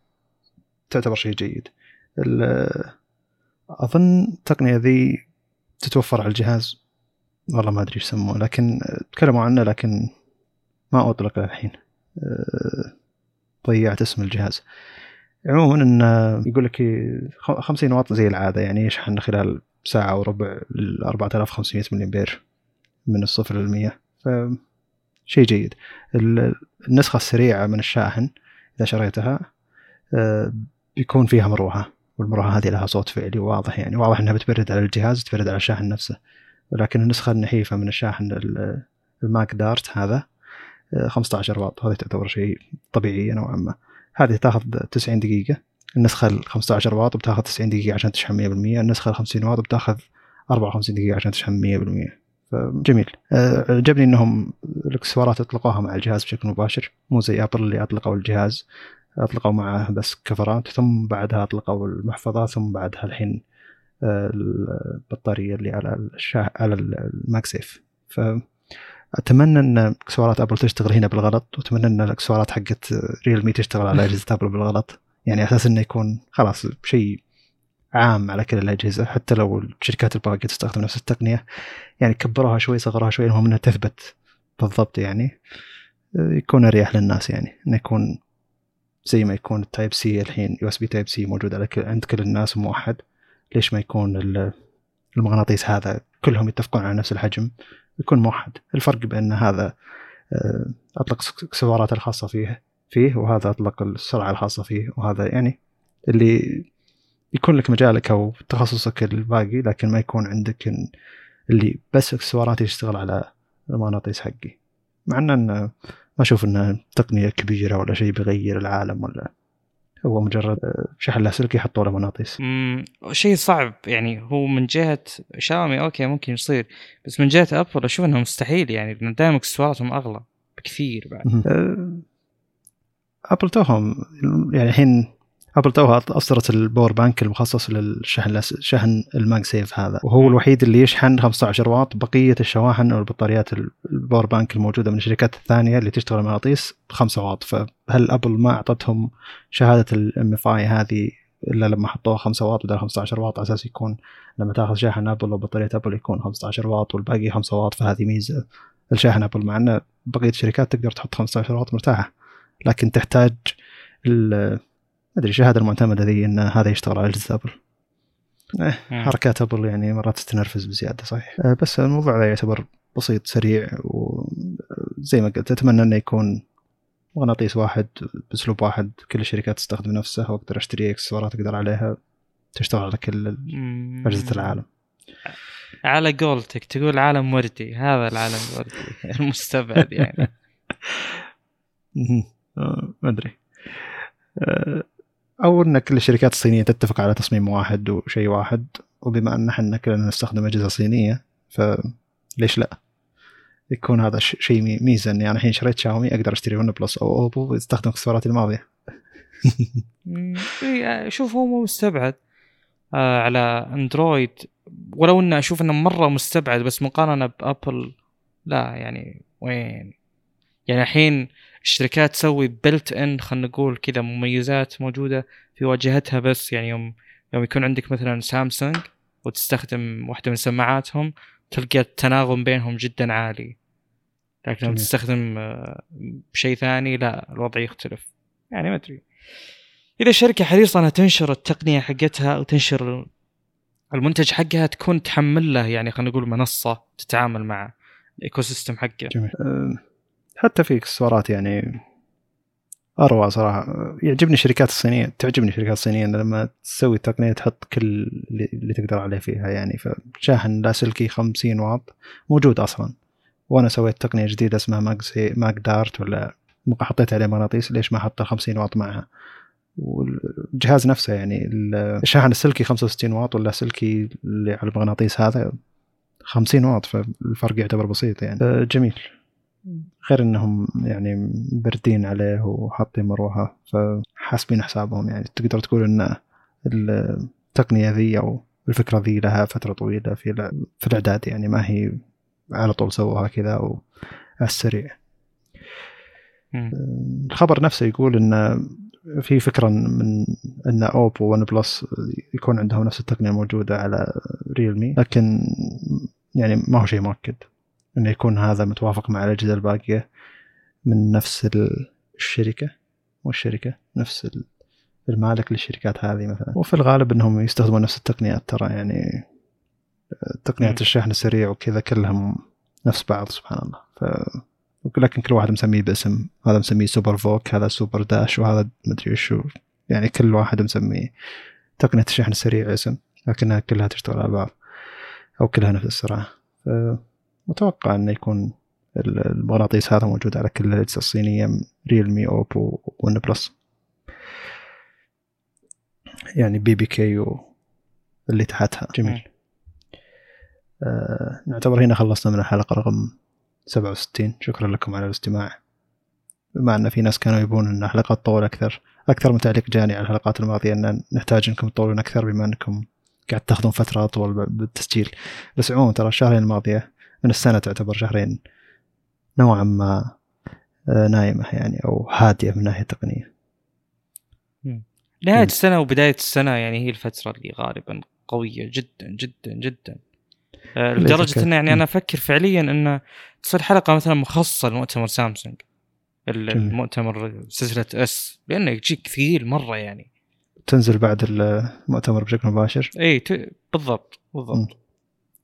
تعتبر شيء جيد. أظن التقنية ذي تتوفر على الجهاز. والله ما أدري إيش يسموه لكن تكلموا عنه لكن ما أطلق الحين. أه، ضيعت اسم الجهاز. عموما انه يقول لك 50 واط زي العادة يعني يشحن خلال ساعة وربع ل 4500 ملي امبير من الصفر للمية ف شيء جيد. النسخة السريعة من الشاحن إذا شريتها أه، بيكون فيها مروحة والمروحة هذه لها صوت فعلي واضح يعني واضح إنها بتبرد على الجهاز تبرد على الشاحن نفسه. ولكن النسخة النحيفة من الشاحن الماك دارت هذا 15 آه، واط هذه تعتبر شيء طبيعي نوعا ما. هذه تاخذ 90 دقيقة النسخة ال 15 واط بتاخذ 90 دقيقة عشان تشحن 100% النسخة ال 50 واط بتاخذ 54 دقيقة عشان تشحن 100% فجميل آه، عجبني إنهم الاكسسوارات أطلقوها مع الجهاز بشكل مباشر مو زي Apple اللي أطلقوا الجهاز أطلقوا معه بس كفرات ثم بعدها أطلقوا المحفظة ثم بعدها الحين آه، البطارية اللي على الشا... على ال MagSafe ف أتمنى أن اكسسوارات Apple تشتغل هنا بالغلط وأتمنى أن الاكسسوارات حقت Realme تشتغل على <laughs> أجهزة Apple بالغلط. يعني أساس إنه يكون خلاص شيء عام على كل الأجهزة حتى لو الشركات الباقية تستخدم نفس التقنية. يعني كبروها شوي صغروها شوي المهم إنها تثبت بالضبط يعني. يكون أريح للناس يعني إنه يكون زي ما يكون ال Type-C الحين USB Type-C موجود على كل عند كل الناس موحد. ليش ما يكون المغناطيس هذا كلهم يتفقون على نفس الحجم؟ يكون موحد. الفرق بأن هذا آه، أطلق اكسسوارات الخاصة فيه فيه وهذا أطلق السرعة الخاصة فيه وهذا يعني اللي يكون لك مجالك أو تخصصك الباقي لكن ما يكون عندك اللي بس اكسسوارات يشتغل على المغناطيس حقي. مع إن ما أشوف إنها تقنية كبيرة ولا شيء بيغير العالم ولا هو مجرد شحن لاسلكي يحطوا له مغناطيس شيء صعب يعني هو من جهة شاومي okay ممكن يصير بس من جهة أبل أشوف إنه مستحيل يعني لأن دائما اكسسواراتهم أغلى بكثير بعد. أبل توهم يعني الحين ابل توها أصدرت ال power bank المخصص للشحن شحن ال MagSafe هذا. وهو الوحيد اللي يشحن 15 واط بقية الشواحن والبطاريات ال power bank الموجودة من الشركات الثانية اللي تشتغل مغناطيس 5 واط. فهل أبل ما أعطتهم شهادة ال MFi هذه إلا لما حطوها 5 واط بدل 15 واط؟ على أساس يكون لما تأخذ شاحن أبل وبطارية أبل يكون 15 واط والباقي 5 واط. فهذه ميزة الشاحن أبل مع إن بقية الشركات تقدر تحط 15 واط مرتاحة. لكن تحتاج أدري الشهاده المعتمده ذي إن هذا يشتغل على اجهزه أبل. إيه حركات أبل يعني مرات تستنرفز بزيادة صحيح. آه، بس الموضوع ذا يعتبر بسيط سريع وزي ما قلت أتمنى إنه يكون مغناطيس واحد بأسلوب واحد كل الشركات تستخدم نفسه وأقدر أشتري إكسسوارات أقدر عليها تشتغل على كل أجهزة العالم. على قولتك تقول عالم وردي هذا العالم الوردي <laughs> المستبعد يعني. <laughs> آه، ما أدري. آه، أو إن كل الشركات الصينية تتفق على تصميم واحد وشيء واحد وبما أن إحنا كلنا نستخدم أجهزة صينية فليش لا؟ يكون هذا شيء ميزه اني أنا الحين شريت شاومي أقدر أشتري ون بلس أو أوبو واستخدم اكسسواراتي الماضية. <laughs> شوف هو مو مستبعد آه على أندرويد ولو انه أشوف إنه مرة مستبعد بس مقارنة بأبل لا يعني وين؟ يعني الحين الشركات تسوي بلت ان خلينا نقول كذا مميزات موجودة في واجهتها بس يعني يوم يوم يكون عندك مثلا سامسونج وتستخدم واحدة من سماعاتهم تلقى التناغم بينهم جدا عالي. لكن لما تستخدم آه، شيء ثاني لا الوضع يختلف. يعني ما أدري. إذا الشركة حريصة إنها تنشر التقنية حقتها وتنشر المنتج حقها تكون تحمل له يعني خلينا نقول منصة تتعامل مع ال ecosystem حقه. جميل. حتى في إكسسوارات يعني أروع صراحة. يعجبني الشركات الصينية تعجبني الشركات الصينية لما تسوي التقنيه تحط كل اللي تقدر عليه فيها يعني. فشاحن لاسلكي 50 واط موجود أصلا. وأنا سويت تقنية جديدة اسمها Mag MagDart ولا حطيت عليه مغناطيس ليش ما أحط 50 واط معها؟ والجهاز نفسه يعني الشاحن السلكي 65 واط واللاسلكي اللي على المغناطيس هذا 50 واط فالفرق يعتبر بسيط يعني. جميل. غير إنهم يعني مبردين عليه وحاطين مروحة. فحاسبين حسابهم يعني. تقدر تقول إن التقنية ذي أو الفكرة ذي لها فترة طويلة في في الإعداد يعني. ما هي على طول سووها كذا أو على السريع. الخبر نفسه يقول إن في فكرة من إن اوبو ون بلس يكون عندهم نفس التقنية الموجوده على ريلمي لكن يعني ما هو شيء مؤكد. إنه يكون هذا متوافق مع الأجهزة الباقية من نفس الشركة. مو الشركة نفس المالك للشركات هذه مثلا. وفي الغالب إنهم يستخدمون نفس التقنيات ترى يعني تقنيات الشحن السريع وكذا كلهم نفس بعض سبحان الله. ف لكن كل واحد مسميه باسم. هذا مسميه SuperVOOC هذا Super Dash وهذا مدري وشو يعني كل واحد مسميه تقنية الشحن السريع اسم لكنها كلها تشتغل على بعض أو كلها نفس السرعة متوقع إنه يكون المغناطيس هذا موجود على كل الاجهزه الصينية ريلمي اوبو ون بلس يعني BBK اللي تحتها. جميل. آه نعتبر هنا خلصنا من الحلقة رقم 67 شكرا لكم على الاستماع. بما إن في ناس كانوا يبون إن الحلقات تطول أكثر أكثر من تعليق جاني على الحلقات الماضية إن نحتاج إنكم تطولون أكثر بما إنكم قاعد تاخذون فترة أطول بالتسجيل. بس عموما ترى الشهرين الماضية من السنة تعتبر شهرين نوعا ما آه، نايمة يعني أو هادية من ناحية تقنية. نهاية السنة وبداية السنة يعني هي الفترة اللي غالبا قوية جدا جدا جدا. آه، لدرجة أن يعني أنا أفكر فعليا أن تصير حلقة مثلا مخصصة لمؤتمر سامسونج. المؤتمر سلسلة اس لأنه يجيك ثقيل مرة يعني. تنزل بعد المؤتمر بشكل مباشر؟ اي بالضبط بالضبط.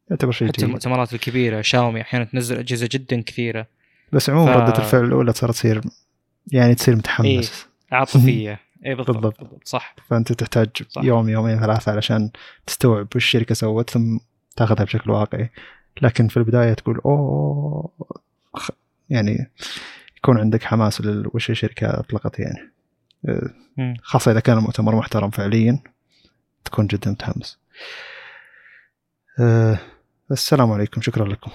يعتبر شيء حتى المؤتمرات الكبيرة شاومي أحيانا تنزل أجهزة جدا كثيرة بس عموما ف... ردة الفعل الأولى صارت تصير يعني تصير متحمس إيه؟ عاطفية <laughs> اي بالضبط, بالضبط. بالضبط صح فأنت تحتاج صح. يوم يومين ثلاثة علشان تستوعب وش الشركة سوت ثم تاخذها بشكل واقعي لكن في البداية تقول أوه يعني يكون عندك حماس وش الشركة أطلقت يعني. خاصة إذا كان المؤتمر محترم فعليا تكون جدا متحمس آه، السلام عليكم شكرا لكم.